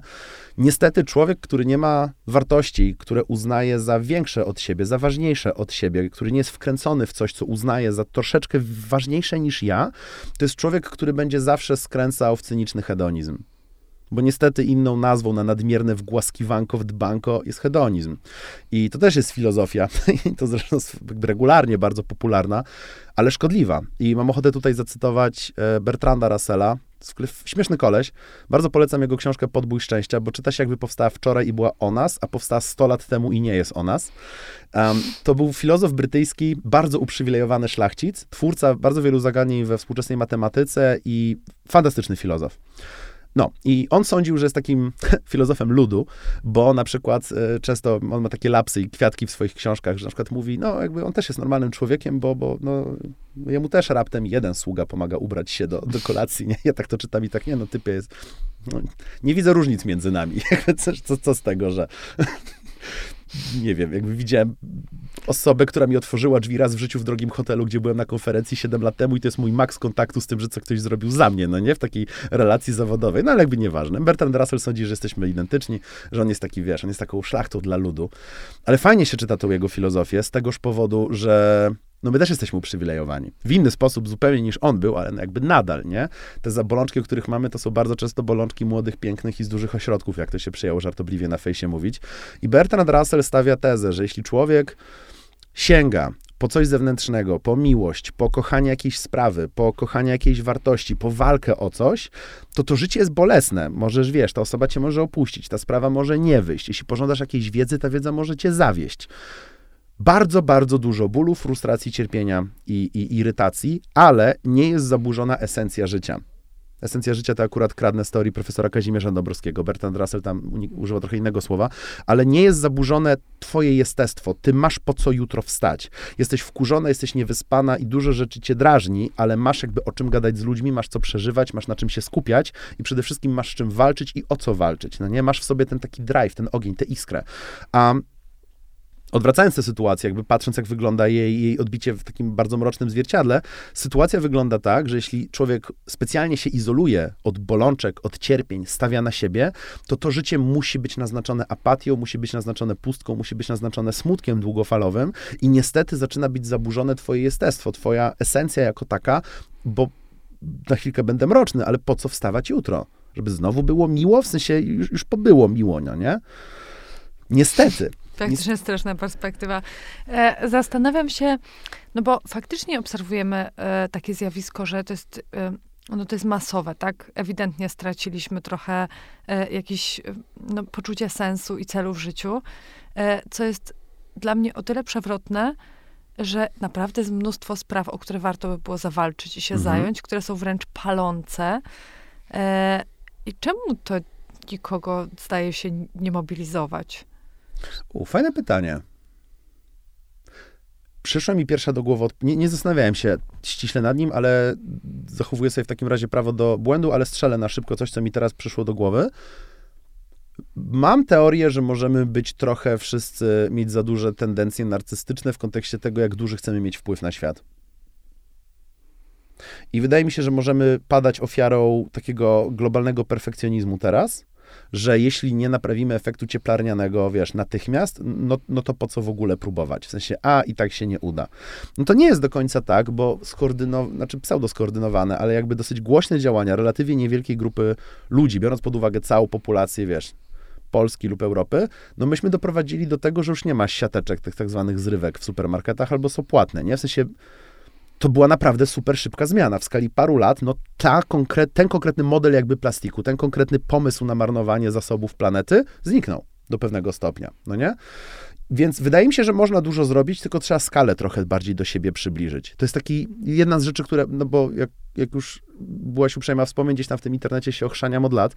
Niestety człowiek, który nie ma wartości, które uznaje za większe od siebie, za ważniejsze od siebie, który nie jest wkręcony w coś, co uznaje za troszeczkę ważniejsze niż ja, to jest człowiek, który będzie zawsze skręcał w cyniczny hedonizm. Bo niestety inną nazwą na nadmierne wgłaskiwanko w dbanko jest hedonizm. I to też jest filozofia, i to zresztą regularnie bardzo popularna, ale szkodliwa. I mam ochotę tutaj zacytować e, Bertranda Russella, śmieszny koleś. Bardzo polecam jego książkę Podbój Szczęścia, bo czyta się jakby powstała wczoraj i była o nas, a powstała 100 lat temu i nie jest o nas. Um, to był filozof brytyjski, bardzo uprzywilejowany szlachcic, twórca bardzo wielu zagadnień we współczesnej matematyce i fantastyczny filozof. No i on sądził, że jest takim filozofem ludu, bo na przykład e, często on ma takie lapsy i kwiatki w swoich książkach, że na przykład mówi, no jakby on też jest normalnym człowiekiem, bo, bo no, jemu też raptem jeden sługa pomaga ubrać się do, do kolacji, nie? Ja tak to czytam i tak, nie no, typie jest, no, nie widzę różnic między nami. co, co z tego, że nie wiem, jakby widziałem osobę, która mi otworzyła drzwi raz w życiu w drogim hotelu, gdzie byłem na konferencji 7 lat temu i to jest mój maks kontaktu z tym, że co ktoś zrobił za mnie, no nie? W takiej relacji zawodowej. No ale jakby nieważne. Bertrand Russell sądzi, że jesteśmy identyczni, że on jest taki, wiesz, on jest taką szlachtą dla ludu. Ale fajnie się czyta tą jego filozofię z tegoż powodu, że no my też jesteśmy uprzywilejowani. W inny sposób zupełnie niż on był, ale no jakby nadal, nie? Te zabolączki, o których mamy, to są bardzo często bolączki młodych, pięknych i z dużych ośrodków, jak to się przyjęło żartobliwie na fejsie mówić. I Bertrand Russell stawia tezę, że jeśli człowiek sięga po coś zewnętrznego, po miłość, po kochanie jakiejś sprawy, po kochanie jakiejś wartości, po walkę o coś, to to życie jest bolesne. Możesz, wiesz, ta osoba cię może opuścić, ta sprawa może nie wyjść. Jeśli pożądasz jakiejś wiedzy, ta wiedza może cię zawieść bardzo, bardzo dużo bólu, frustracji, cierpienia i, i, irytacji, ale nie jest zaburzona esencja życia. Esencja życia to akurat kradnę z teorii profesora Kazimierza Dobrowskiego. Bertrand Russell tam używa trochę innego słowa, ale nie jest zaburzone twoje jestestwo. Ty masz po co jutro wstać. Jesteś wkurzona, jesteś niewyspana i dużo rzeczy cię drażni, ale masz jakby o czym gadać z ludźmi, masz co przeżywać, masz na czym się skupiać i przede wszystkim masz z czym walczyć i o co walczyć. No nie? Masz w sobie ten taki drive, ten ogień, tę iskrę. A Odwracając tę sytuację, jakby patrząc, jak wygląda jej, jej odbicie w takim bardzo mrocznym zwierciadle, sytuacja wygląda tak, że jeśli człowiek specjalnie się izoluje od bolączek, od cierpień, stawia na siebie, to to życie musi być naznaczone apatią, musi być naznaczone pustką, musi być naznaczone smutkiem długofalowym i niestety zaczyna być zaburzone twoje jestestwo, twoja esencja jako taka, bo na chwilkę będę mroczny, ale po co wstawać jutro? Żeby znowu było miło? W sensie już, już pobyło miło, no nie? Niestety. Faktycznie straszna perspektywa. E, zastanawiam się, no bo faktycznie obserwujemy e, takie zjawisko, że to jest, e, no to jest masowe, tak? Ewidentnie straciliśmy trochę e, jakieś e, no, poczucie sensu i celu w życiu, e, co jest dla mnie o tyle przewrotne, że naprawdę jest mnóstwo spraw, o które warto by było zawalczyć i się mhm. zająć, które są wręcz palące. I czemu to nikogo zdaje się nie mobilizować? U, fajne pytanie. Przyszła mi pierwsza do głowy, nie, nie zastanawiałem się ściśle nad nim, ale zachowuję sobie w takim razie prawo do błędu, ale strzelę na szybko coś, co mi teraz przyszło do głowy. Mam teorię, że możemy być trochę wszyscy mieć za duże tendencje narcystyczne w kontekście tego, jak duży chcemy mieć wpływ na świat. I wydaje mi się, że możemy padać ofiarą takiego globalnego perfekcjonizmu teraz, że jeśli nie naprawimy efektu cieplarnianego, wiesz, natychmiast, no, no to po co w ogóle próbować? W sensie, a i tak się nie uda. No to nie jest do końca tak, bo skoordynowane, znaczy pseudo skoordynowane, ale jakby dosyć głośne działania relatywnie niewielkiej grupy ludzi, biorąc pod uwagę całą populację, wiesz, Polski lub Europy, no myśmy doprowadzili do tego, że już nie ma siateczek tych tak zwanych zrywek w supermarketach albo są płatne, nie? W sensie to była naprawdę super szybka zmiana. W skali paru lat, no ta konkret, ten konkretny model jakby plastiku, ten konkretny pomysł na marnowanie zasobów planety zniknął. do pewnego stopnia, no nie? Więc wydaje mi się, że można dużo zrobić, tylko trzeba skalę trochę bardziej do siebie przybliżyć. To jest taki jedna z rzeczy, które, no bo jak, jak już byłaś uprzejma wspomnieć, gdzieś tam w tym internecie się ochrzaniam od lat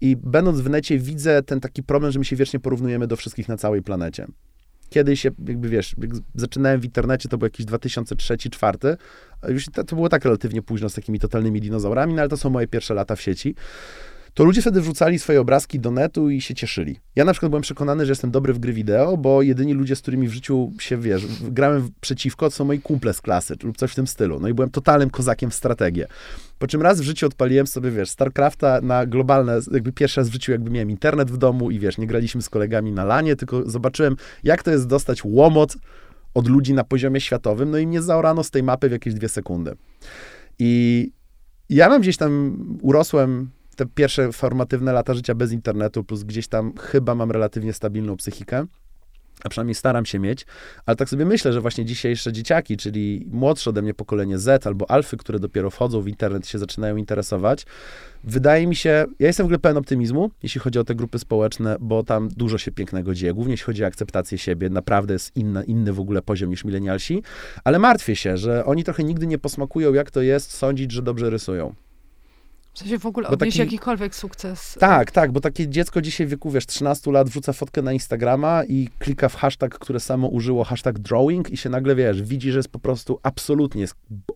i będąc w necie widzę ten taki problem, że my się wiecznie porównujemy do wszystkich na całej planecie. Kiedyś, jakby wiesz, jak zaczynałem w internecie, to był jakiś 2003-2004, już to, to było tak relatywnie późno z takimi totalnymi dinozaurami, no ale to są moje pierwsze lata w sieci to ludzie wtedy wrzucali swoje obrazki do netu i się cieszyli. Ja na przykład byłem przekonany, że jestem dobry w gry wideo, bo jedyni ludzie, z którymi w życiu się, wiesz, grałem przeciwko, to są moi kumple z klasy, lub coś w tym stylu. No i byłem totalnym kozakiem w strategię. Po czym raz w życiu odpaliłem sobie, wiesz, StarCrafta na globalne, jakby pierwszy raz w życiu jakby miałem internet w domu i wiesz, nie graliśmy z kolegami na lanie, tylko zobaczyłem, jak to jest dostać łomot od ludzi na poziomie światowym, no i mnie zaorano z tej mapy w jakieś dwie sekundy. I ja mam gdzieś tam, urosłem te pierwsze formatywne lata życia bez internetu, plus gdzieś tam chyba mam relatywnie stabilną psychikę a przynajmniej staram się mieć, ale tak sobie myślę, że właśnie dzisiejsze dzieciaki, czyli młodsze ode mnie pokolenie Z albo alfy, które dopiero wchodzą w internet się zaczynają interesować, wydaje mi się, ja jestem w ogóle pełen optymizmu, jeśli chodzi o te grupy społeczne, bo tam dużo się pięknego dzieje, głównie jeśli chodzi o akceptację siebie, naprawdę jest inna, inny w ogóle poziom niż milenialsi, ale martwię się, że oni trochę nigdy nie posmakują, jak to jest sądzić, że dobrze rysują. W sensie w ogóle odnieść taki, jakikolwiek sukces. Tak, tak, bo takie dziecko dzisiaj w wieku, wiesz, 13 lat wrzuca fotkę na Instagrama i klika w hashtag, które samo użyło, hashtag drawing i się nagle, wiesz, widzi, że jest po prostu absolutnie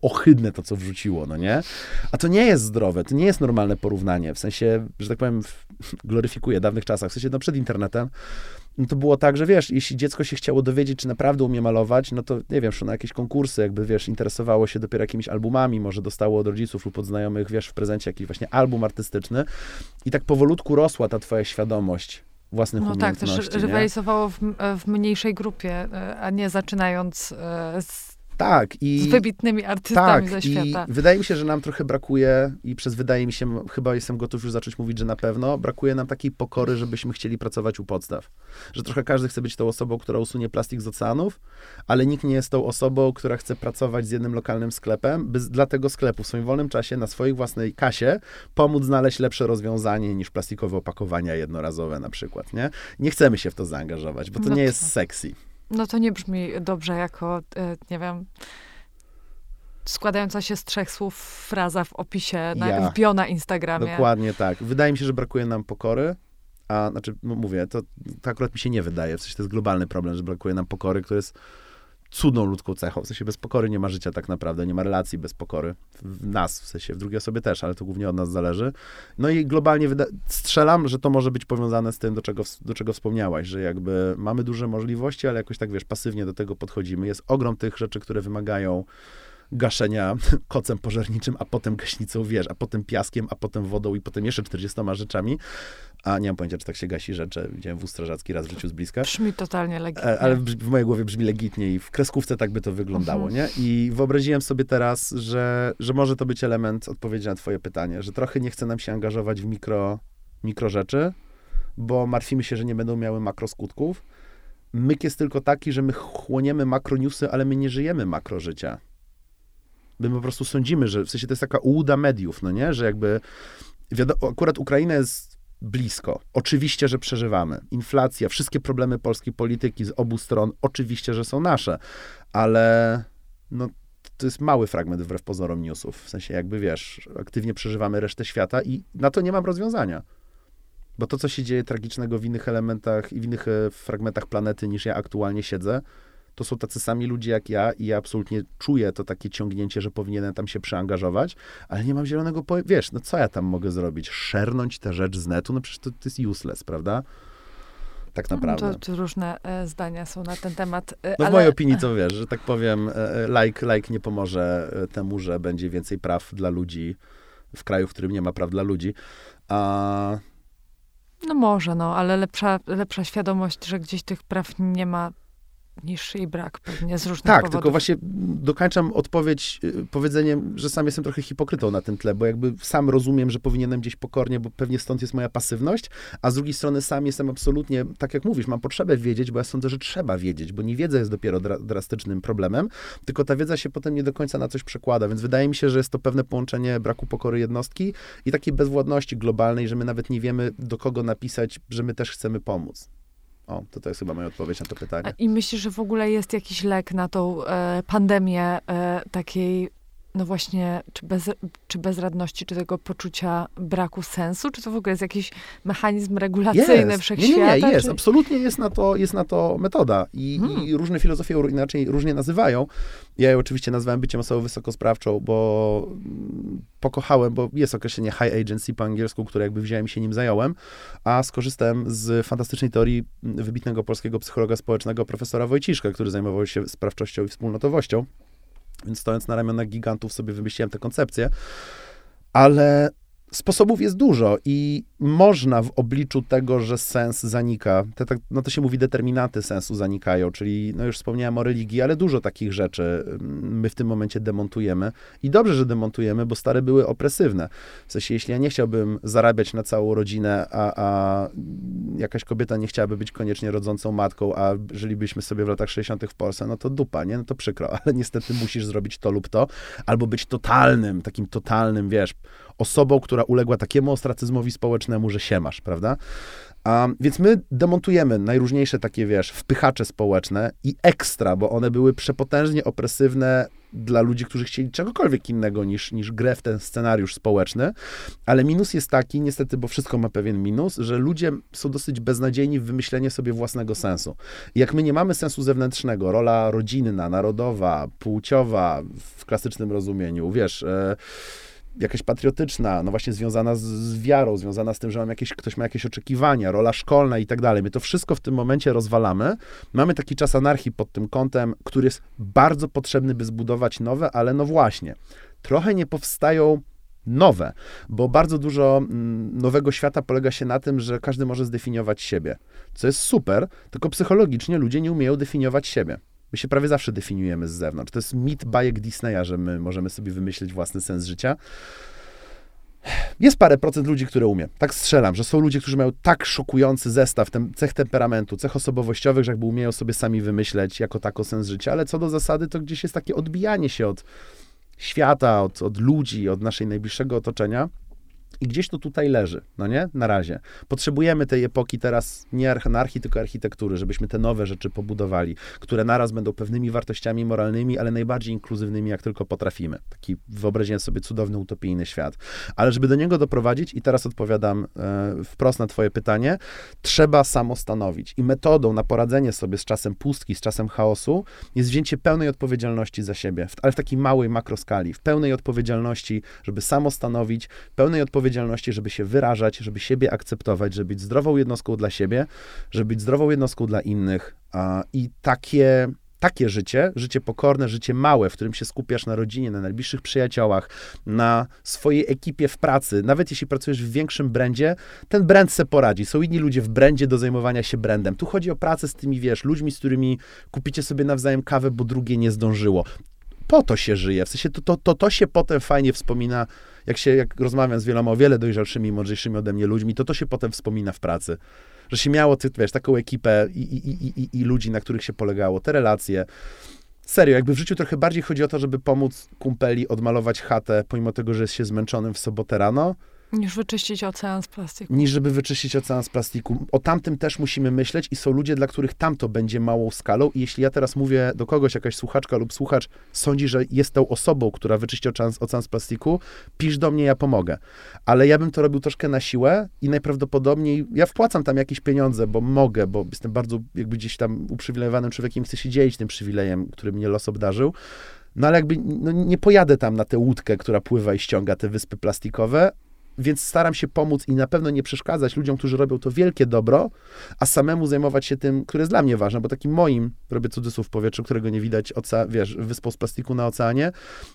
ohydne to, co wrzuciło, no nie? A to nie jest zdrowe, to nie jest normalne porównanie, w sensie, że tak powiem, gloryfikuje dawnych czasach, w sensie, no przed internetem, no to było tak, że wiesz, jeśli dziecko się chciało dowiedzieć, czy naprawdę umie malować, no to nie wiem, szło na jakieś konkursy, jakby wiesz, interesowało się dopiero jakimiś albumami, może dostało od rodziców lub od znajomych, wiesz, w prezencie jakiś właśnie album artystyczny i tak powolutku rosła ta twoja świadomość własnych no umiejętności. No tak, też rywalizowało w, w, mniejszej grupie, e, a nie zaczynając e, z tak. I, z wybitnymi artystami tak, ze świata. I wydaje mi się, że nam trochę brakuje, i przez wydaje mi się, chyba jestem gotów już zacząć mówić, że na pewno, brakuje nam takiej pokory, żebyśmy chcieli pracować u podstaw. Że trochę każdy chce być tą osobą, która usunie plastik z oceanów, ale nikt nie jest tą osobą, która chce pracować z jednym lokalnym sklepem, by dla tego sklepu w swoim wolnym czasie, na swojej własnej kasie, pomóc znaleźć lepsze rozwiązanie niż plastikowe opakowania jednorazowe na przykład, nie? Nie chcemy się w to zaangażować, bo to no nie jest sexy. No to nie brzmi dobrze jako, e, nie wiem, składająca się z trzech słów fraza w opisie, na, ja. wbio na Instagramie. Dokładnie tak. Wydaje mi się, że brakuje nam pokory, a znaczy, no mówię, to, to akurat mi się nie wydaje, w sensie to jest globalny problem, że brakuje nam pokory, który jest cudną ludzką cechą. W sensie bez pokory nie ma życia tak naprawdę, nie ma relacji bez pokory. W nas, w sensie w drugiej osobie też, ale to głównie od nas zależy. No i globalnie strzelam, że to może być powiązane z tym, do czego, do czego wspomniałaś, że jakby mamy duże możliwości, ale jakoś tak, wiesz, pasywnie do tego podchodzimy. Jest ogrom tych rzeczy, które wymagają gaszenia kocem pożarniczym, a potem gaśnicą wież, a potem piaskiem, a potem wodą i potem jeszcze 40 rzeczami. A nie mam pojęcia, czy tak się gasi rzeczy. Widziałem wóz strażacki raz w życiu z bliska. Brzmi totalnie legitnie. E, ale w, w mojej głowie brzmi legitnie i w kreskówce tak by to wyglądało, mhm. nie? I wyobraziłem sobie teraz, że, że może to być element odpowiedzi na twoje pytanie, że trochę nie chce nam się angażować w mikro, mikro rzeczy, bo martwimy się, że nie będą miały makroskutków. Myk jest tylko taki, że my chłoniemy makroniusy, ale my nie żyjemy makrożycia my po prostu sądzimy, że w sensie to jest taka ułuda mediów, no nie, że jakby wiadomo, akurat Ukraina jest blisko. Oczywiście, że przeżywamy. Inflacja, wszystkie problemy polskiej polityki z obu stron, oczywiście, że są nasze, ale no, to jest mały fragment wbrew pozorom newsów. W sensie, jakby wiesz, aktywnie przeżywamy resztę świata i na to nie mam rozwiązania. Bo to, co się dzieje tragicznego w innych elementach i w innych e, fragmentach planety, niż ja aktualnie siedzę, to są tacy sami ludzie jak ja i ja absolutnie czuję to takie ciągnięcie, że powinienem tam się przeangażować, ale nie mam zielonego pojęcia. Wiesz, no co ja tam mogę zrobić? Szernąć tę rzecz z netu? No przecież to, to jest useless, prawda? Tak no, naprawdę. To, to różne e, zdania są na ten temat. E, no ale... w mojej opinii to wiesz, że tak powiem, e, e like, like nie pomoże e, temu, że będzie więcej praw dla ludzi w kraju, w którym nie ma praw dla ludzi. A no może, no, ale lepsza, lepsza świadomość, że gdzieś tych praw nie ma, niż jej brak pewnie z różnych tak, powodów. tylko właśnie dokańczam odpowiedź y, powiedzeniem, że sam jestem trochę hipokrytą na tym tle, bo jakby sam rozumiem, że powinienem gdzieś pokornie, bo pewnie stąd jest moja pasywność, a z drugiej strony sam jestem absolutnie, tak jak mówisz, mam potrzebę wiedzieć, bo ja sądzę, że trzeba wiedzieć, bo nie wiedza jest dopiero dra drastycznym problemem, tylko ta wiedza się potem nie do końca na coś przekłada, więc wydaje mi się, że jest to pewne połączenie braku pokory jednostki i takiej bezwładności globalnej, że my nawet nie wiemy, do kogo napisać, że my też chcemy pomóc. O, to to jest chyba moja odpowiedź na to pytanie. I myślisz, że w ogóle jest jakiś lek na tą e, pandemię e, takiej, no właśnie, czy, bez, czy bezradności, czy tego poczucia braku sensu? Czy to w ogóle jest jakiś mechanizm regulacyjny jest. Nie, wszechświata? nie, nie, jest. czy... Absolutnie jest na to, jest na to metoda. I, Hmm. I różne filozofie inaczej różnie nazywają. Ja ją oczywiście nazwałem byciem osobą wysokosprawczą, bo mm, pokochałem, bo jest określenie high agency po angielsku, które jakby wziąłem i się nim zająłem, a skorzystałem z fantastycznej teorii mm, wybitnego polskiego psychologa społecznego profesora Wojciszka, który zajmował się sprawczością i wspólnotowością. Więc stojąc na ramionach gigantów sobie wymyśliłem tę koncepcję. Ale sposobów jest dużo i można w obliczu tego, że sens zanika, te, tak, no to się mówi determinaty sensu zanikają, czyli no już wspomniałem o religii, ale dużo takich rzeczy mm, my w tym momencie demontujemy i dobrze, że demontujemy, bo stare były opresywne. W sensie, jeśli ja nie chciałbym zarabiać na całą rodzinę, a, a jakaś kobieta nie chciałaby być koniecznie rodzącą matką, a żylibyśmy sobie w latach 60. w Polsce, no to dupa, nie? No to przykro, ale niestety musisz zrobić to lub to, albo być totalnym, takim totalnym, wiesz, osobą, która uległa takiemu ostracyzmowi społecznemu, że się masz, prawda? Więc my demontujemy najróżniejsze takie, wiesz, wpychacze społeczne i ekstra, bo one były przepotężnie opresywne dla ludzi, którzy chcieli czegokolwiek innego niż, niż grę w ten scenariusz społeczny. Ale minus jest taki, niestety, bo wszystko ma pewien minus, że ludzie są dosyć beznadziejni w wymyśleniu sobie własnego sensu. Jak my nie mamy sensu zewnętrznego, rola rodzinna, narodowa, płciowa w klasycznym rozumieniu, wiesz, e, jakaś patriotyczna, no właśnie związana z, z wiarą, związana z tym, że mam jakieś, ktoś ma jakieś oczekiwania, rola szkolna i tak dalej. My to wszystko w tym momencie rozwalamy. Mamy taki czas anarchii pod tym kątem, który jest bardzo potrzebny, by zbudować nowe, ale no właśnie, trochę nie powstają nowe, bo bardzo dużo mm, nowego świata polega się na tym, że każdy może zdefiniować siebie, co jest super, tylko psychologicznie ludzie nie umieją definiować siebie. My się prawie zawsze definiujemy z zewnątrz. To jest mit bajek Disneya, że my możemy sobie wymyślić własny sens życia. Jest parę procent ludzi, które umie. Tak strzelam, że są ludzie, którzy mają tak szokujący zestaw tem, cech temperamentu, cech osobowościowych, że jakby umieją sobie sami wymyśleć jako tako sens życia, ale co do zasady, to gdzieś jest takie odbijanie się od świata, od, od ludzi, od naszej najbliższego otoczenia. I gdzieś to tutaj leży, no nie? Na razie. Potrzebujemy tej epoki teraz nie anarchii, tylko architektury, żebyśmy te nowe rzeczy pobudowali, które naraz będą pewnymi wartościami moralnymi, ale najbardziej inkluzywnymi, jak tylko potrafimy. Taki wyobraźcie sobie cudowny, utopijny świat. Ale żeby do niego doprowadzić, i teraz odpowiadam e, wprost na twoje pytanie, trzeba samostanowić. I metodą na poradzenie sobie z czasem pustki, z czasem chaosu, jest wzięcie pełnej odpowiedzialności za siebie, ale w takiej małej makroskali, w pełnej odpowiedzialności, żeby samostanowić, pełnej odpowiedzialności, żeby się wyrażać, żeby siebie akceptować, żeby być zdrową jednostką dla siebie, żeby być zdrową jednostką dla innych. I takie, takie życie, życie pokorne, życie małe, w którym się skupiasz na rodzinie, na najbliższych przyjaciołach, na swojej ekipie w pracy, nawet jeśli pracujesz w większym brandzie, ten brand se poradzi. Są inni ludzie w brandzie do zajmowania się brandem. Tu chodzi o pracę z tymi, wiesz, ludźmi, z którymi kupicie sobie nawzajem kawę, bo drugie nie zdążyło. Po to się żyje, w sensie to, to, to, to się potem fajnie wspomina, jak się, jak rozmawiam z wieloma o wiele dojrzalszymi, mądrzejszymi ode mnie ludźmi, to to się potem wspomina w pracy. Że się miało, ty, wiesz, taką ekipę i, i, i, i ludzi, na których się polegało, te relacje. Serio, jakby w życiu trochę bardziej chodzi o to, żeby pomóc kumpeli odmalować chatę, pomimo tego, że jest się zmęczonym w sobotę rano, Niż wyczyścić ocean z plastiku. niż żeby wyczyścić ocean z plastiku. O tamtym też musimy myśleć i są ludzie, dla których tamto będzie małą skalą i jeśli ja teraz mówię do kogoś, jakaś słuchaczka lub słuchacz sądzi, że jest tą osobą, która wyczyści ocean, ocean z plastiku, pisz do mnie, ja pomogę. Ale ja bym to robił troszkę na siłę i najprawdopodobniej, ja wpłacam tam jakieś pieniądze, bo mogę, bo jestem bardzo jakby gdzieś tam uprzywilejowanym człowiekiem, chcę się dzielić tym przywilejem, który mnie los obdarzył. No ale jakby no, nie pojadę tam na tę łódkę, która pływa i ściąga te wyspy plastikowe, więc staram się pomóc i na pewno nie przeszkadzać ludziom, którzy robią to wielkie dobro, a samemu zajmować się tym, które jest dla mnie ważne, bo takim moim, robię cudzysłów w powietrzu, którego nie widać, oce, wiesz, wyspą z plastiku na oceanie,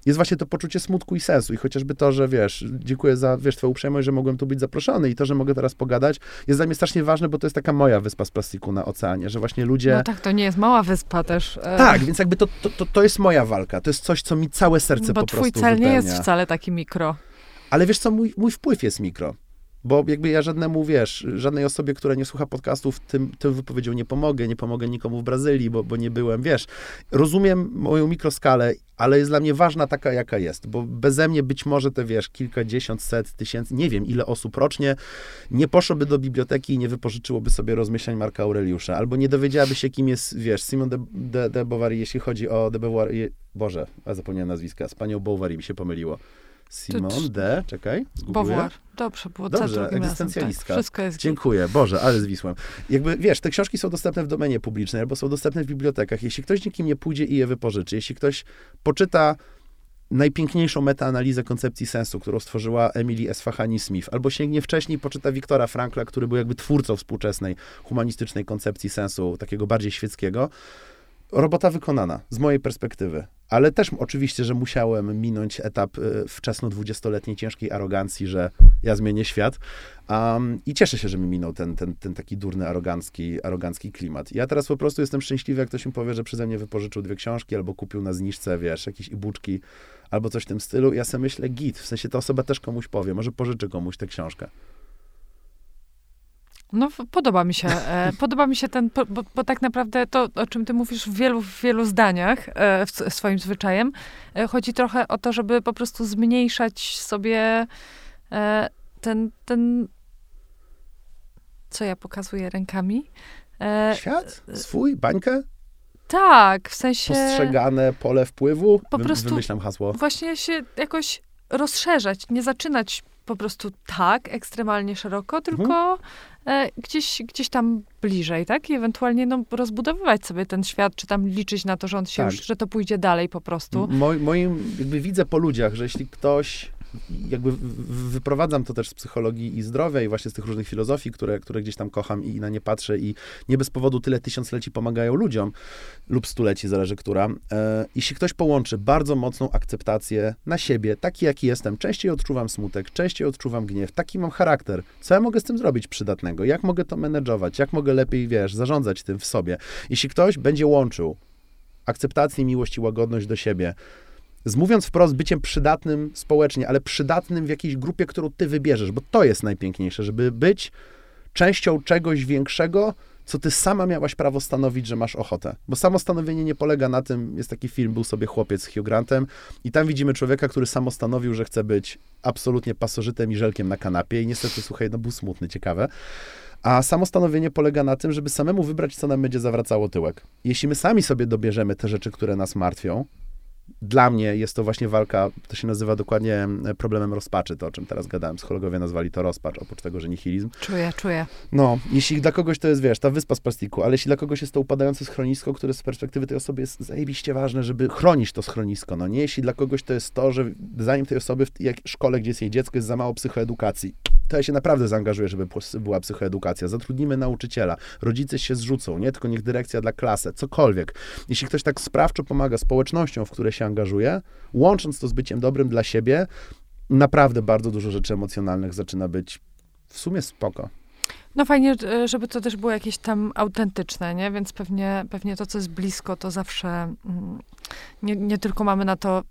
jest właśnie to poczucie smutku i sensu i chociażby to, że wiesz, dziękuję za, wiesz, twoją uprzejmość, że mogłem tu być zaproszony i to, że mogę teraz pogadać, jest dla mnie strasznie ważne, bo to jest taka moja wyspa z plastiku na oceanie, że właśnie ludzie... No tak, to nie jest mała wyspa też. e, Tak, więc jakby to, to, to, to jest moja walka, to jest coś, co mi całe serce Bo po twój prostu cel nie jest wypełnia. wcale taki mikro. Ale wiesz co, mój, mój wpływ jest mikro. Bo jakby ja żadnemu, wiesz, żadnej osobie, która nie słucha podcastów, tym, tym wypowiedzią nie pomogę, nie pomogę nikomu w Brazylii, bo, bo nie byłem, wiesz. Rozumiem moją mikroskalę, ale jest dla mnie ważna taka, jaka jest, bo beze mnie być może te, wiesz, kilkadziesiąt, set tysięcy, nie wiem, ile osób rocznie nie poszłoby do biblioteki i nie wypożyczyłoby sobie rozmyślań Marka Aureliusza, albo nie dowiedziałaby się, kim jest, wiesz, Simon de, de, de Bovary, jeśli chodzi o de Beauvoir, Boże, a zapomniałem nazwiska, z panią Bovary mi się pomyliło. Simon de, czekaj, Beauvoir. Dobrze, było Dobrze, egzystencjalistka. Tak, wszystko jest Dziękuję, Boże, ale zwisłem. Jakby, wiesz, te książki są dostępne w domenie publicznej albo są dostępne w bibliotekach. Jeśli ktoś dzięki nie pójdzie i je wypożyczy, jeśli ktoś poczyta najpiękniejszą metaanalizę koncepcji sensu, którą stworzyła Emily Esfahani Smith, albo sięgnie wcześniej, poczyta Wiktora Frankla, który był jakby twórcą współczesnej humanistycznej koncepcji sensu, takiego bardziej świeckiego, robota wykonana, z mojej perspektywy. Ale też oczywiście, że musiałem minąć etap y, wczesno dwudziestoletniej ciężkiej arogancji, że ja zmienię świat. Um, I cieszę się, że mi minął ten, ten, ten taki durny, arogancki, arogancki klimat. Ja teraz po prostu jestem szczęśliwy, jak ktoś mi powie, że przeze mnie wypożyczył dwie książki, albo kupił na zniżce, wiesz, jakieś e-booczki, albo coś w tym stylu. Ja sobie myślę, git, w sensie ta osoba też komuś powie, może pożyczy komuś tę książkę. No, podoba mi się. E, podoba mi się ten, bo, bo, tak naprawdę to, o czym ty mówisz w wielu, w wielu zdaniach, e, w, swoim zwyczajem, e, chodzi trochę o to, żeby po prostu zmniejszać sobie ten, ten, co ja pokazuję rękami. Świat? Swój? Bańkę? Tak, w sensie... Postrzegane pole wpływu? Po prostu Wymyślam hasło. Właśnie się jakoś rozszerzać, nie zaczynać po prostu tak ekstremalnie szeroko, mhm. tylko mhm. gdzieś, gdzieś tam bliżej, tak? I ewentualnie no, rozbudowywać sobie ten świat, czy tam liczyć na to, że on się tak. już, że to pójdzie dalej po prostu. Mo, moim, jakby widzę po ludziach, że jeśli ktoś jakby wyprowadzam to też z psychologii i zdrowia i właśnie z tych różnych filozofii, które, które gdzieś tam kocham i na nie patrzę i nie bez powodu tyle tysiącleci pomagają ludziom lub stuleci, zależy która. E, jeśli ktoś połączy bardzo mocną akceptację na siebie, taki jaki jestem, częściej odczuwam smutek, częściej odczuwam gniew, taki mam charakter, co ja mogę z tym zrobić przydatnego, jak mogę to menedżować, jak mogę lepiej, wiesz, zarządzać tym w sobie. Jeśli ktoś będzie łączył akceptację, miłość i łagodność do siebie, mówiąc wprost, byciem przydatnym społecznie, ale przydatnym w jakiejś grupie, którą ty wybierzesz, bo to jest najpiękniejsze, żeby być częścią czegoś większego, co ty sama miałaś prawo stanowić, że masz ochotę. Bo samo stanowienie nie polega na tym, jest taki film, był sobie chłopiec z Hugh Grantem i tam widzimy człowieka, który samo stanowił, że chce być absolutnie pasożytem i żelkiem na kanapie i niestety, słuchaj, no był smutny, ciekawe. A samo stanowienie polega na tym, żeby samemu wybrać, co nam będzie zawracało tyłek. Jeśli my sami sobie dobierzemy te rzeczy, które nas martwią, dla mnie jest to właśnie walka, to się nazywa dokładnie problemem rozpaczy, to o czym teraz gadałem. Psychologowie nazwali to rozpacz, oprócz tego, że nihilizm. Czuję, czuję. No, jeśli dla kogoś to jest, wiesz, ta wyspa z plastiku, ale jeśli dla kogoś jest to upadające schronisko, które z perspektywy tej osoby jest zajebiście ważne, żeby chronić to schronisko, no nie? Jeśli dla kogoś to jest to, że zanim tej osoby w jak szkole, gdzie jest jej dziecko, jest za mało psychoedukacji, ja się naprawdę zaangażuję, żeby była psychoedukacja. Zatrudnimy nauczyciela, rodzice się zrzucą, nie? Tylko niech dyrekcja dla klasy, cokolwiek. Jeśli ktoś tak sprawczo pomaga społecznością, w które się angażuje, łącząc to z byciem dobrym dla siebie, naprawdę bardzo dużo rzeczy emocjonalnych zaczyna być w sumie spoko. No fajnie, żeby to też było jakieś tam autentyczne, nie? Więc pewnie, pewnie to, co jest blisko, to zawsze mm, nie, nie tylko mamy na to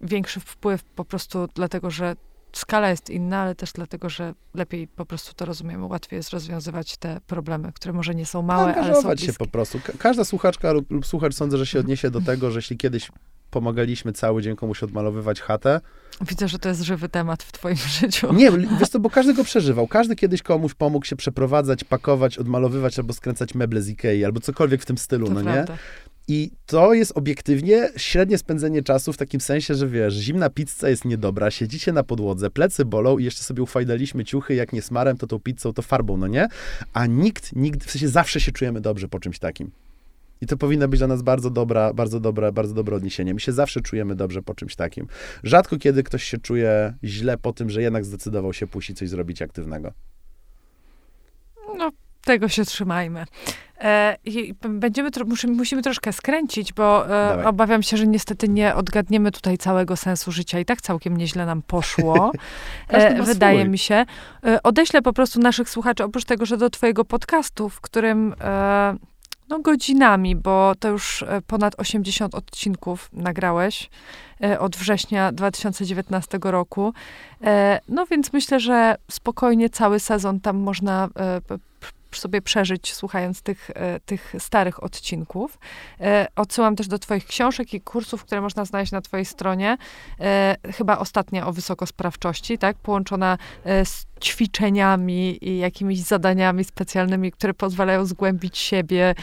większy wpływ po prostu dlatego, że skala jest inna, ale też dlatego, że lepiej po prostu to rozumiemy. Łatwiej jest rozwiązywać te problemy, które może nie są małe, ale są bliskie. się po prostu. Każda słuchaczka lub, lub słuchacz sądzę, że się odniesie do tego, że jeśli kiedyś pomagaliśmy cały dzień komuś odmalowywać chatę. Widzę, że to jest żywy temat w twoim życiu. Nie, wiesz to, bo każdy go przeżywał. Każdy kiedyś komuś pomógł się przeprowadzać, pakować, odmalowywać albo skręcać meble z Ikei, albo cokolwiek w tym stylu, to no prawda. nie? I to jest obiektywnie średnie spędzenie czasu w takim sensie, że wiesz, zimna pizza jest niedobra, siedzicie na podłodze, plecy bolą i jeszcze sobie ufajdaliśmy ciuchy, jak nie smarem, to tą pizzą, to farbą, no nie? A nikt, nigdy, w sensie zawsze się czujemy dobrze po czymś takim. I to powinno być dla nas bardzo dobra, bardzo dobra, bardzo dobre odniesienie. My się zawsze czujemy dobrze po czymś takim. Rzadko kiedy ktoś się czuje źle po tym, że jednak zdecydował się puścić coś zrobić aktywnego. No, tego się trzymajmy. E, będziemy, musimy, musimy troszkę skręcić, bo e, obawiam się, że niestety nie odgadniemy tutaj całego sensu życia. I tak całkiem nieźle nam poszło. e, wydaje swój. mi się. E, odeślę po prostu naszych słuchaczy, oprócz tego, że do twojego podcastu, w którym e, no, godzinami, bo to już ponad 80 odcinków nagrałeś od września 2019 roku. No więc myślę, że spokojnie cały sezon tam można sobie przeżyć, słuchając tych, e, tych starych odcinków. E, odsyłam też do Twoich książek i kursów, które można znaleźć na Twojej stronie. E, chyba ostatnia o wysokosprawczości, tak? Połączona z ćwiczeniami i jakimiś zadaniami specjalnymi, które pozwalają zgłębić siebie,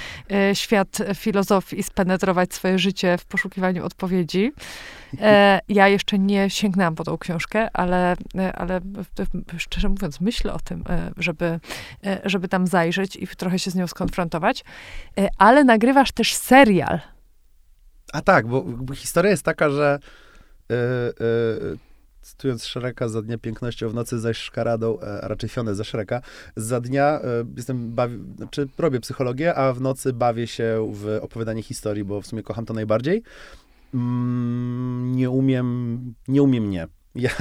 świat filozofii i spenetrować swoje życie w poszukiwaniu odpowiedzi. Ja jeszcze nie sięgnęłam po tą książkę, ale, ale szczerze mówiąc, myślę o tym, żeby, żeby tam zajrzeć i trochę się z nią skonfrontować. Ale nagrywasz też serial. A tak, bo, bo historia jest taka, że yy, yy, cytując Szereka, za dnia pięknością w nocy zaś szkaradą, a raczej Fionę za Szereka, za dnia jestem, bawi, znaczy robię psychologię, a w nocy bawię się w opowiadanie historii, bo w sumie kocham to najbardziej mm, nie umiem, nie umiem nie. Ja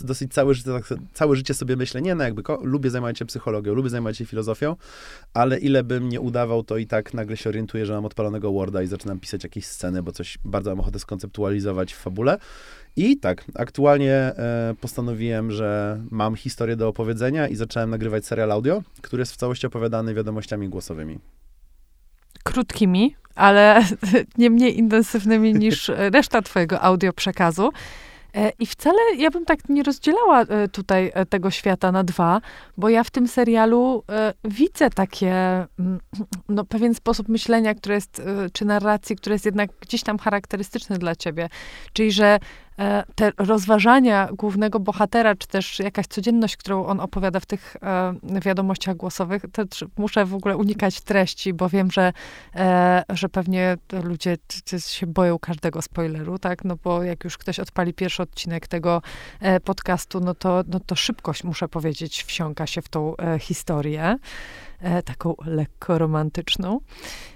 dosyć całe życie, tak, całe życie sobie myślę, nie no jakby lubię zajmować się psychologią, lubię zajmować się filozofią, ale ile bym nie udawał, to i tak nagle się orientuję, że mam odpalonego Worda i zaczynam pisać jakieś sceny, bo coś bardzo mam ochotę skonceptualizować w fabule. I tak, aktualnie e, postanowiłem, że mam historię do opowiedzenia i zacząłem nagrywać serial audio, który jest w całości opowiadany wiadomościami głosowymi. Krótkimi, ale nie mniej intensywnymi niż reszta twojego audio przekazu. E, I wcale ja bym tak nie rozdzielała e, tutaj e, tego świata na dwa, bo ja w tym serialu widzę takie, mm, no, pewien sposób myślenia, który jest, czy narracji, który jest jednak gdzieś tam charakterystyczny dla ciebie. Czyli, że te rozważania głównego bohatera, czy też jakaś codzienność, którą on opowiada w tych e, wiadomościach głosowych, to muszę w ogóle unikać treści, bo wiem, że, e, że pewnie ludzie się boją każdego spoileru, tak? No bo jak już ktoś odpali pierwszy odcinek tego podcastu, no to, no to szybkość, muszę powiedzieć, wsiąka się w tą historię, taką lekko romantyczną e,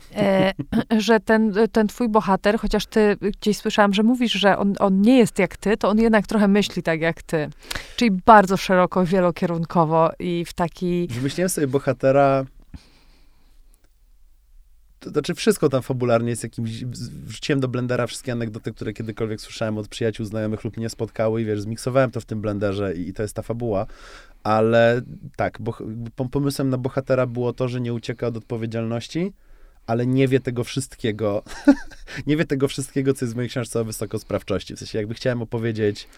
że ten, ten twój bohater, chociaż ty gdzieś słyszałam, że mówisz, że on, on nie jest jak ty, to on jednak trochę myśli tak jak ty. Czyli bardzo szeroko, wielokierunkowo i w taki... Wymyśliłem sobie bohatera to znaczy wszystko tam fabularnie jest jakimś, wrzuciłem do blendera wszystkie anegdoty, które kiedykolwiek słyszałem od przyjaciół, znajomych lub mnie spotkały i wiesz, zmiksowałem to w tym blenderze i, i to jest ta fabuła, ale tak, bo, pomysłem na bohatera było to, że nie ucieka od odpowiedzialności, ale nie wie tego wszystkiego. nie wie tego wszystkiego, co jest w mojej książce o wysokosprawczości. W sensie, jakby chciałem opowiedzieć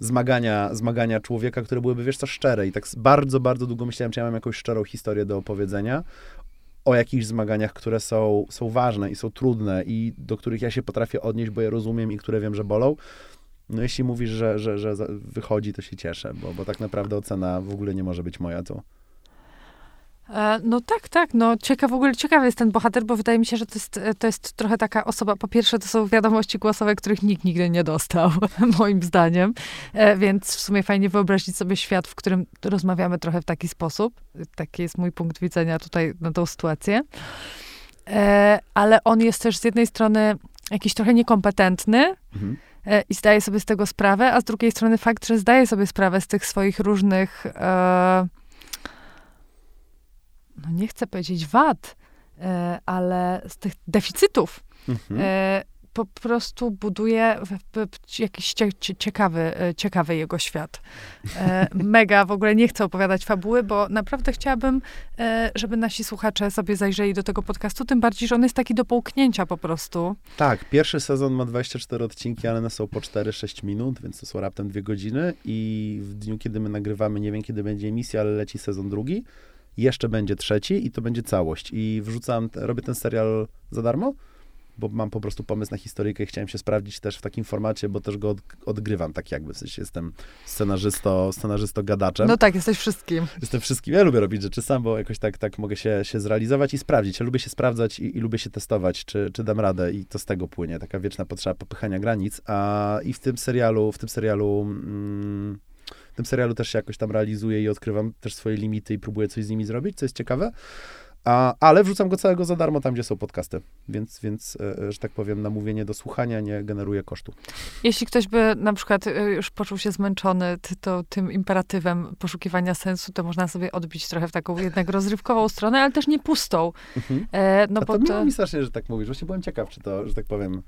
zmagania, zmagania człowieka, które byłyby, wiesz co, szczere. I tak bardzo, bardzo długo myślałem, czy ja mam jakąś szczerą historię do opowiedzenia o jakichś zmaganiach, które są, są ważne i są trudne i do których ja się potrafię odnieść, bo je rozumiem i które wiem, że bolą. No jeśli mówisz, że, że, że wychodzi, to się cieszę, bo, bo tak naprawdę ocena w ogóle nie może być moja, E, no tak, tak. No ciekaw, w ogóle ciekawy jest ten bohater, bo wydaje mi się, że to jest, to jest trochę taka osoba, po pierwsze to są wiadomości głosowe, których nikt nigdy nie dostał, moim zdaniem. E, więc w sumie fajnie wyobrazić sobie świat, w którym rozmawiamy trochę w taki sposób. Taki jest mój punkt widzenia tutaj na tą sytuację. E, ale on jest też z jednej strony jakiś trochę niekompetentny, mhm. i zdaje sobie z tego sprawę, a z drugiej strony fakt, że zdaje sobie sprawę z tych swoich różnych e, no nie chcę powiedzieć wad, e, ale z tych deficytów mhm. E, po prostu buduje jakiś ciekawy, e, ciekawy jego świat. Mega, w ogóle nie chcę opowiadać fabuły, bo naprawdę chciałabym, żeby nasi słuchacze sobie zajrzeli do tego podcastu, tym bardziej, że on jest taki do połknięcia po prostu. Tak, pierwszy sezon ma 24 odcinki, ale one są po 4-6 minut, więc to są raptem dwie godziny i w dniu, kiedy my nagrywamy, nie wiem, kiedy będzie emisja, ale leci sezon drugi, jeszcze będzie trzeci i to będzie całość. I wrzucam, robię ten serial za darmo, bo mam po prostu pomysł na historyjkę i chciałem się sprawdzić też w takim formacie, bo też go od, odgrywam tak jakby, w sensie jestem scenarzysto, scenarzysto gadaczem. No tak, jesteś wszystkim. Jestem wszystkim. Ja lubię robić rzeczy sam, bo jakoś tak, tak mogę się, się zrealizować i sprawdzić. Ja lubię się sprawdzać i, i lubię się testować, czy, czy dam radę i to z tego płynie, taka wieczna potrzeba popychania granic, a i w tym serialu, w tym serialu mm, w tym serialu też się jakoś tam realizuję i odkrywam też swoje limity i próbuję coś z nimi zrobić, co jest ciekawe. A, ale wrzucam go całego za darmo tam, gdzie są podcasty. Więc, więc e, że tak powiem, namówienie do słuchania nie generuje kosztu. Jeśli ktoś by na przykład e, już poczuł się zmęczony to, tym imperatywem poszukiwania sensu, to można sobie odbić trochę w taką jednak rozrywkową stronę, ale też nie pustą. Mhm. E, no A to bo miło mi strasznie, że tak mówisz. Właśnie byłem ciekaw, czy to, że tak powiem,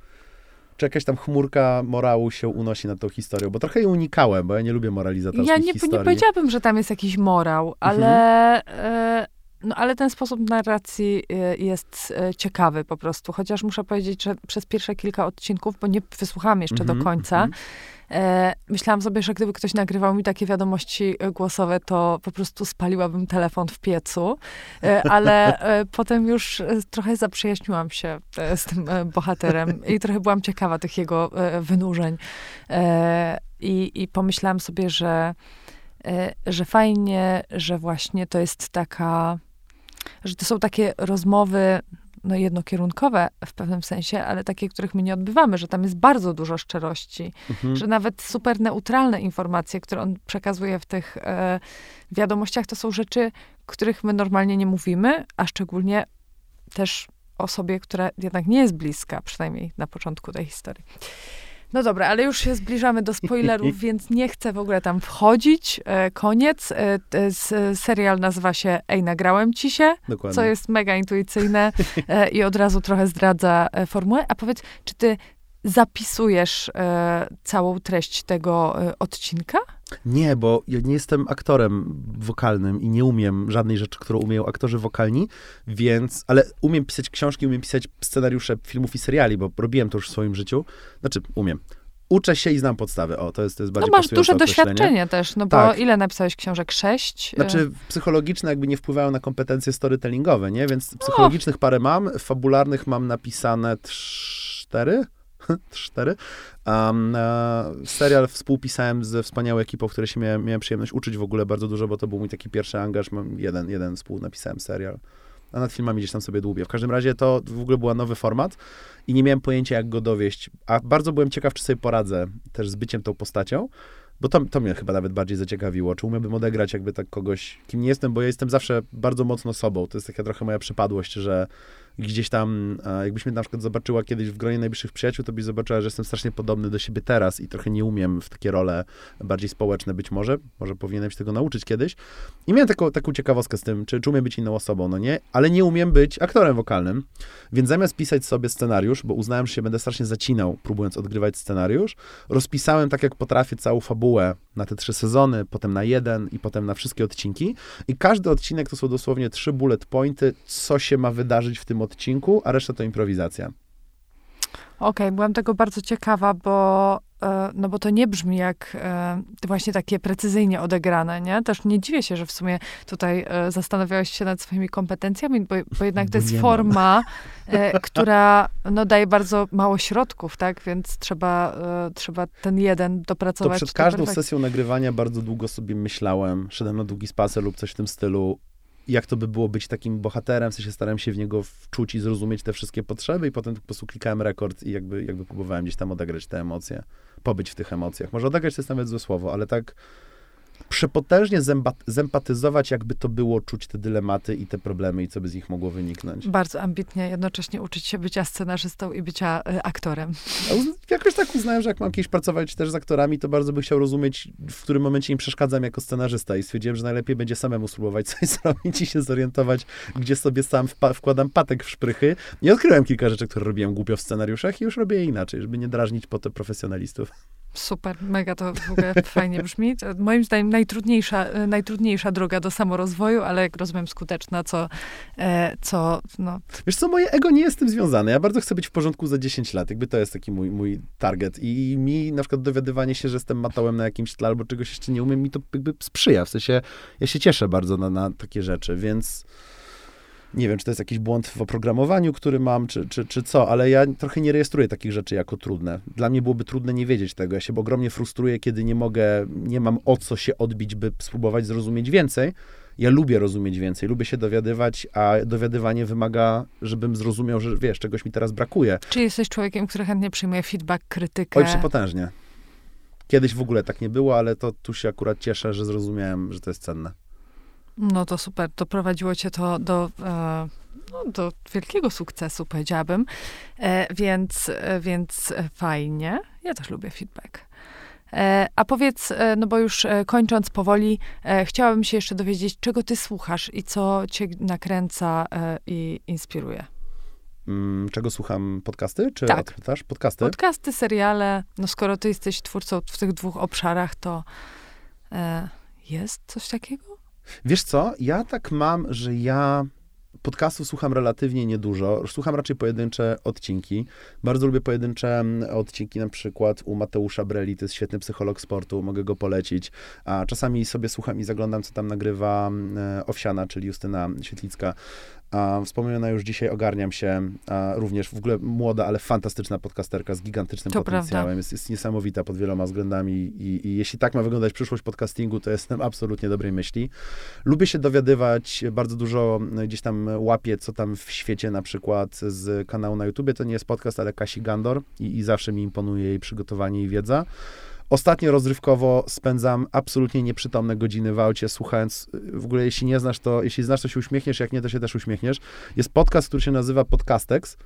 czy jakaś tam chmurka morału się unosi nad tą historią, bo trochę ją unikałem, bo ja nie lubię moralizatorskich Ja nie, historii. nie powiedziałabym, że tam jest jakiś morał, ale, e, no, ale ten sposób narracji e, jest e, ciekawy po prostu. Chociaż muszę powiedzieć, że przez pierwsze kilka odcinków, bo nie wysłuchałam jeszcze Mhm, do końca, mhm. E, myślałam sobie, że gdyby ktoś nagrywał mi takie wiadomości e, głosowe, to po prostu spaliłabym telefon w piecu. E, ale potem już trochę zaprzyjaźniłam się z tym bohaterem i trochę byłam ciekawa tych jego wynurzeń. I, I pomyślałam sobie, że, że fajnie, że właśnie to jest taka, że to są takie rozmowy, no jednokierunkowe w pewnym sensie, ale takie, których my nie odbywamy, że tam jest bardzo dużo szczerości, Mhm. że nawet super neutralne informacje, które on przekazuje w tych e, wiadomościach, to są rzeczy, których my normalnie nie mówimy, a szczególnie też osobie, która jednak nie jest bliska, przynajmniej na początku tej historii. No dobra, ale już się zbliżamy do spoilerów, więc nie chcę w ogóle tam wchodzić. E, koniec. E, serial nazywa się Ej, nagrałem ci się, Dokładnie. co jest mega intuicyjne e, i od razu trochę zdradza e, formułę. A powiedz, czy ty zapisujesz e, całą treść tego odcinka? Nie, bo ja nie jestem aktorem wokalnym i nie umiem żadnej rzeczy, którą umieją aktorzy wokalni, więc, ale umiem pisać książki, umiem pisać scenariusze filmów i seriali, bo robiłem to już w swoim życiu. Znaczy, umiem. Uczę się i znam podstawy. O, to jest, to jest No bardziej masz pasujące duże doświadczenie też, no bo Tak. ile napisałeś książek? Sześć? Znaczy, psychologiczne jakby nie wpływają na kompetencje storytellingowe, nie? Więc psychologicznych parę mam, fabularnych mam napisane cztery. Cztery. Um, e, serial współpisałem ze wspaniałą ekipą, której się miałem, miałem przyjemność uczyć w ogóle bardzo dużo, bo to był mój taki pierwszy angaż. Mam jeden, jeden współnapisałem serial. A nad filmami gdzieś tam sobie dłubię. W każdym razie to w ogóle był nowy format i nie miałem pojęcia, jak go dowieść. A bardzo byłem ciekaw, czy sobie poradzę też z byciem tą postacią. Bo to, to mnie chyba nawet bardziej zaciekawiło. Czy umiałbym odegrać jakby tak kogoś, kim nie jestem, bo ja jestem zawsze bardzo mocno sobą. To jest taka trochę moja przypadłość, że gdzieś tam, jakbyś mnie na przykład zobaczyła kiedyś w gronie najbliższych przyjaciół, to byś zobaczyła, że jestem strasznie podobny do siebie teraz i trochę nie umiem w takie role bardziej społeczne być może. Może powinienem się tego nauczyć kiedyś. I miałem taką, taką ciekawostkę z tym, czy, czy umiem być inną osobą, no nie? Ale nie umiem być aktorem wokalnym, więc zamiast pisać sobie scenariusz, bo uznałem, że się będę strasznie zacinał, próbując odgrywać scenariusz, rozpisałem tak, jak potrafię całą fabułę na te trzy sezony, potem na jeden i potem na wszystkie odcinki. I każdy odcinek to są dosłownie trzy bullet pointy, co się ma wydarzyć w tym odcinku, a reszta to improwizacja. Okej, byłam tego bardzo ciekawa, bo, e, no bo to nie brzmi jak e, właśnie takie precyzyjnie odegrane, nie? Też nie dziwię się, że w sumie tutaj e, zastanawiałeś się nad swoimi kompetencjami, bo, bo jednak to jest nie forma, która no, daje bardzo mało środków, tak? Więc trzeba, trzeba ten jeden To dopracować. przed do każdą perfekcji. sesją nagrywania bardzo długo sobie myślałem, szedłem na długi spacer lub coś w tym stylu, jak to by było być takim bohaterem, w sensie starałem się w niego wczuć i zrozumieć te wszystkie potrzeby i potem po prostu klikałem rekord i jakby, jakby próbowałem gdzieś tam odegrać te emocje, pobyć w tych emocjach. Może odegrać to jest nawet złe słowo, ale tak przepotężnie zempatyzować, jakby to było czuć te dylematy i te problemy i co by z nich mogło wyniknąć. Bardzo ambitnie jednocześnie uczyć się bycia scenarzystą i bycia e, aktorem. Jakoś tak uznałem, że jak mam kiedyś pracować też z aktorami, to bardzo bym chciał rozumieć, w którym momencie im przeszkadzam jako scenarzysta i stwierdziłem, że najlepiej będzie samemu spróbować coś zrobić i się zorientować, gdzie sobie sam wpa- wkładam patek w szprychy. I odkryłem kilka rzeczy, które robiłem głupio w scenariuszach i już robię je inaczej, żeby nie drażnić potem profesjonalistów. Super, mega to w ogóle fajnie brzmi. To moim zdaniem najtrudniejsza, e, najtrudniejsza droga do samorozwoju, ale jak rozumiem skuteczna, co, e, co no, Wiesz co, moje ego nie jest z tym związane. Ja bardzo chcę być w porządku za 10 lat. Jakby to jest taki mój, mój target. I mi na przykład dowiadywanie się, że jestem matołem na jakimś tle albo czegoś jeszcze nie umiem, mi to jakby sprzyja. W sensie ja się cieszę bardzo na, na takie rzeczy, więc nie wiem, czy to jest jakiś błąd w oprogramowaniu, który mam, czy, czy, czy co, ale ja trochę nie rejestruję takich rzeczy jako trudne. Dla mnie byłoby trudne nie wiedzieć tego. Ja się ogromnie frustruję, kiedy nie mogę, nie mam o co się odbić, by spróbować zrozumieć więcej. Ja lubię rozumieć więcej, lubię się dowiadywać, a dowiadywanie wymaga, żebym zrozumiał, że wiesz, czegoś mi teraz brakuje. czy jesteś człowiekiem, który chętnie przyjmuje feedback, krytykę? Oj, przepotężnie. Kiedyś w ogóle tak nie było, ale to tu się akurat cieszę, że zrozumiałem, że to jest cenne. No to super. Doprowadziło cię to do, e, no, do wielkiego sukcesu, powiedziałabym. E, więc, e, więc fajnie. Ja też lubię feedback. A powiedz, no bo już kończąc powoli, chciałabym się jeszcze dowiedzieć, czego ty słuchasz i co cię nakręca i inspiruje. Mm, czego słucham? Podcasty? Czy tak. odpytasz? Podcasty? Podcasty, seriale. No skoro ty jesteś twórcą w tych dwóch obszarach, to jest coś takiego? Wiesz co, ja tak mam, że ja podcastów słucham relatywnie niedużo. Słucham raczej pojedyncze odcinki. Bardzo lubię pojedyncze mm, odcinki, na przykład u Mateusza Breli, to jest świetny psycholog sportu, mogę go polecić. A czasami sobie słucham i zaglądam, co tam nagrywa mm, e, Owsiana, czyli Justyna Świetlicka. A, wspomniana już dzisiaj, ogarniam się. Również w ogóle młoda, ale fantastyczna podcasterka z gigantycznym to potencjałem. Jest, jest, niesamowita pod wieloma względami i, i, jeśli tak ma wyglądać przyszłość podcastingu, to jestem absolutnie dobrej myśli. Lubię się dowiadywać, bardzo dużo gdzieś tam łapię, co tam w świecie na przykład z kanału na YouTubie. To nie jest podcast, ale Kasi Gandor i, i zawsze mi imponuje jej przygotowanie i wiedza. Ostatnio rozrywkowo spędzam absolutnie nieprzytomne godziny w aucie, słuchając, w ogóle jeśli nie znasz, to jeśli znasz, to się uśmiechniesz, jak nie, to się też uśmiechniesz. Jest podcast, który się nazywa Podcastex.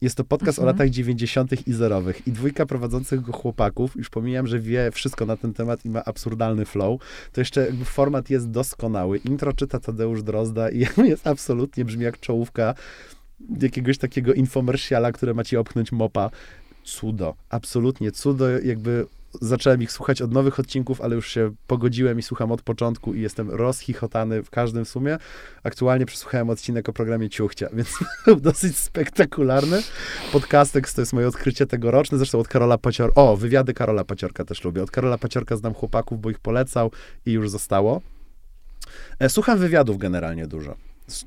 Jest to podcast mhm. o latach 90. i zerowych. I dwójka prowadzących go chłopaków, już pomijam, że wie wszystko na ten temat i ma absurdalny flow, to jeszcze format jest doskonały. Intro czyta Tadeusz Drozda i jest absolutnie, brzmi jak czołówka jakiegoś takiego infomerciala, które ma ci opchnąć mopa. Cudo, absolutnie cudo, jakby zacząłem ich słuchać od nowych odcinków, ale już się pogodziłem i słucham od początku i jestem rozchichotany w każdym sumie. Aktualnie przesłuchałem odcinek o programie Ciuchcia, więc był dosyć spektakularny. Podcastek to jest moje odkrycie tegoroczne, zresztą od Karola Paciorka. O, wywiady Karola Paciorka też lubię. Od Karola Paciorka znam chłopaków, bo ich polecał i już zostało. E, słucham wywiadów generalnie dużo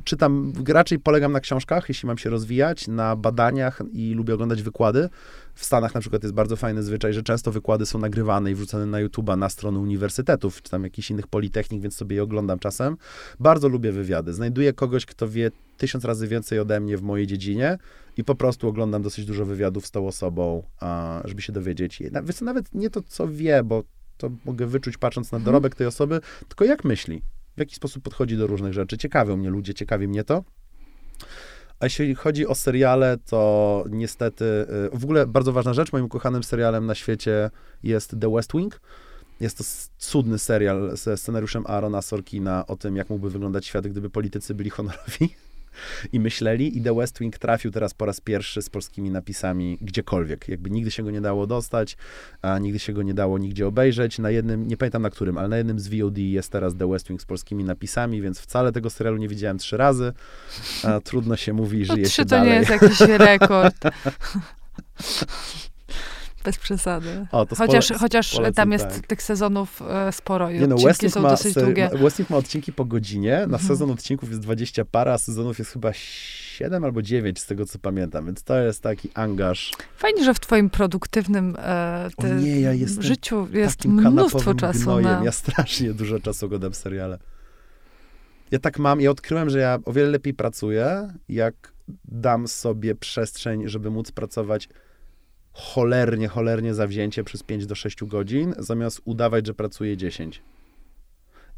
czytam, raczej polegam na książkach, jeśli mam się rozwijać, na badaniach i lubię oglądać wykłady. W Stanach na przykład jest bardzo fajny zwyczaj, że często wykłady są nagrywane i wrzucane na YouTube'a, na strony uniwersytetów, czy tam jakichś innych politechnik, więc sobie je oglądam czasem. Bardzo lubię wywiady. Znajduję kogoś, kto wie tysiąc razy więcej ode mnie w mojej dziedzinie i po prostu oglądam dosyć dużo wywiadów z tą osobą, żeby się dowiedzieć. Nawet, nie to, co wie, bo to mogę wyczuć patrząc na dorobek tej osoby, tylko jak myśli w jaki sposób podchodzi do różnych rzeczy. Ciekawią mnie ludzie, ciekawi mnie to. A jeśli chodzi o seriale, to niestety, y, w ogóle bardzo ważna rzecz, moim ukochanym serialem na świecie jest The West Wing. Jest to cudny serial ze scenariuszem Aarona Sorkina o tym, jak mógłby wyglądać świat, gdyby politycy byli honorowi i myśleli. I The West Wing trafił teraz po raz pierwszy z polskimi napisami gdziekolwiek. Jakby nigdy się go nie dało dostać, a nigdy się go nie dało nigdzie obejrzeć. Na jednym, nie pamiętam na którym, ale na jednym z VOD jest teraz The West Wing z polskimi napisami, więc wcale tego serialu nie widziałem trzy razy. A trudno się mówi, żyje no, się trzy to nie jest jakiś rekord. Bez przesady. O, chociaż pole, chociaż polecam, tam jest tak. tych sezonów e, sporo i nie no, odcinki są ma, dosyć długie. Westwing ma odcinki po godzinie, na mhm. sezon odcinków jest 20 para, a sezonów jest chyba 7 albo 9 z tego, co pamiętam, więc to jest taki angaż. Fajnie, że w twoim produktywnym e, nie, ja życiu jest mnóstwo czasu gnojem. na... Ja strasznie dużo czasu oglądam seriale. Ja tak mam, ja odkryłem, że ja o wiele lepiej pracuję, jak dam sobie przestrzeń, żeby móc pracować cholernie, cholernie zawzięcie przez 5 do 6 godzin, zamiast udawać, że pracuje 10.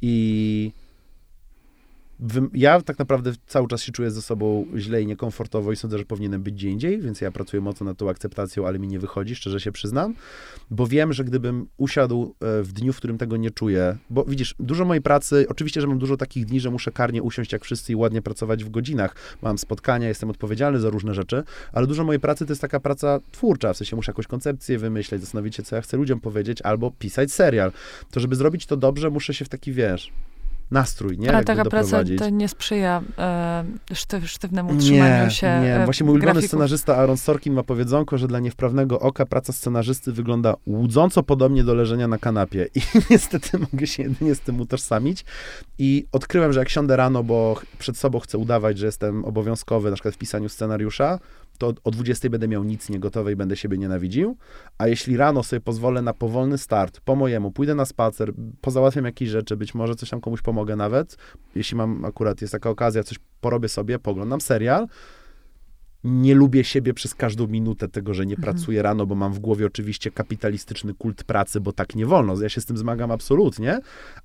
I ja tak naprawdę cały czas się czuję ze sobą źle i niekomfortowo i sądzę, że powinienem być gdzie indziej, więc ja pracuję mocno nad tą akceptacją, ale mi nie wychodzi, szczerze się przyznam, bo wiem, że gdybym usiadł e, w dniu, w którym tego nie czuję, bo widzisz, dużo mojej pracy, oczywiście, że mam dużo takich dni, że muszę karnie usiąść jak wszyscy i ładnie pracować w godzinach, mam spotkania, jestem odpowiedzialny za różne rzeczy, ale dużo mojej pracy to jest taka praca twórcza, w sensie muszę jakąś koncepcję wymyśleć, zastanowić się, co ja chcę ludziom powiedzieć, albo pisać serial. To, żeby zrobić to dobrze, muszę się w taki, wiesz, nastrój, nie? Ale taka praca to nie sprzyja e, sztyw, sztywnemu trzymaniu nie, się Nie, e, właśnie mój ulubiony scenarzysta Aaron Sorkin ma powiedzonko, że dla niewprawnego oka praca scenarzysty wygląda łudząco podobnie do leżenia na kanapie. I niestety mogę się jedynie z tym utożsamić. I odkryłem, że jak siądę rano, bo przed sobą chcę udawać, że jestem obowiązkowy na przykład w pisaniu scenariusza, to o 20 będę miał nic niegotowe i będę siebie nienawidził, a jeśli rano sobie pozwolę na powolny start, po mojemu, pójdę na spacer, pozałatwiam jakieś rzeczy, być może coś tam komuś pomogę nawet, jeśli mam akurat, jest taka okazja, coś porobię sobie, poglądam serial, nie lubię siebie przez każdą minutę tego, że nie Mhm. pracuję rano, bo mam w głowie oczywiście kapitalistyczny kult pracy, bo tak nie wolno. Ja się z tym zmagam absolutnie,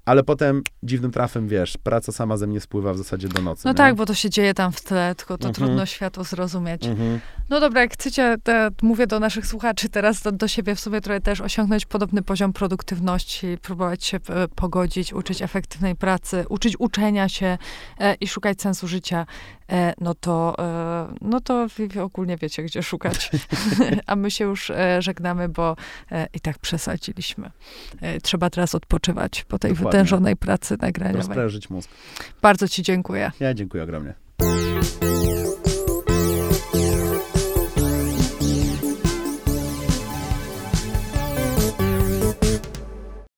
ale potem dziwnym trafem, wiesz, praca sama ze mnie spływa w zasadzie do nocy. No nie? tak, bo to się dzieje tam w tle, tylko to Mhm. trudno światu zrozumieć. Mhm. No dobra, jak chcecie, mówię do naszych słuchaczy teraz, do, do siebie w sobie trochę też osiągnąć podobny poziom produktywności, próbować się e, pogodzić, uczyć efektywnej pracy, uczyć uczenia się e, i szukać sensu życia, no to, e, no to ogólnie wiecie, gdzie szukać. A my się już e, żegnamy, bo e, i tak przesadziliśmy. E, trzeba teraz odpoczywać po tej Dokładnie. wytężonej pracy nagraniowej. Rozprężyć mózg. Bardzo ci dziękuję. Ja dziękuję ogromnie.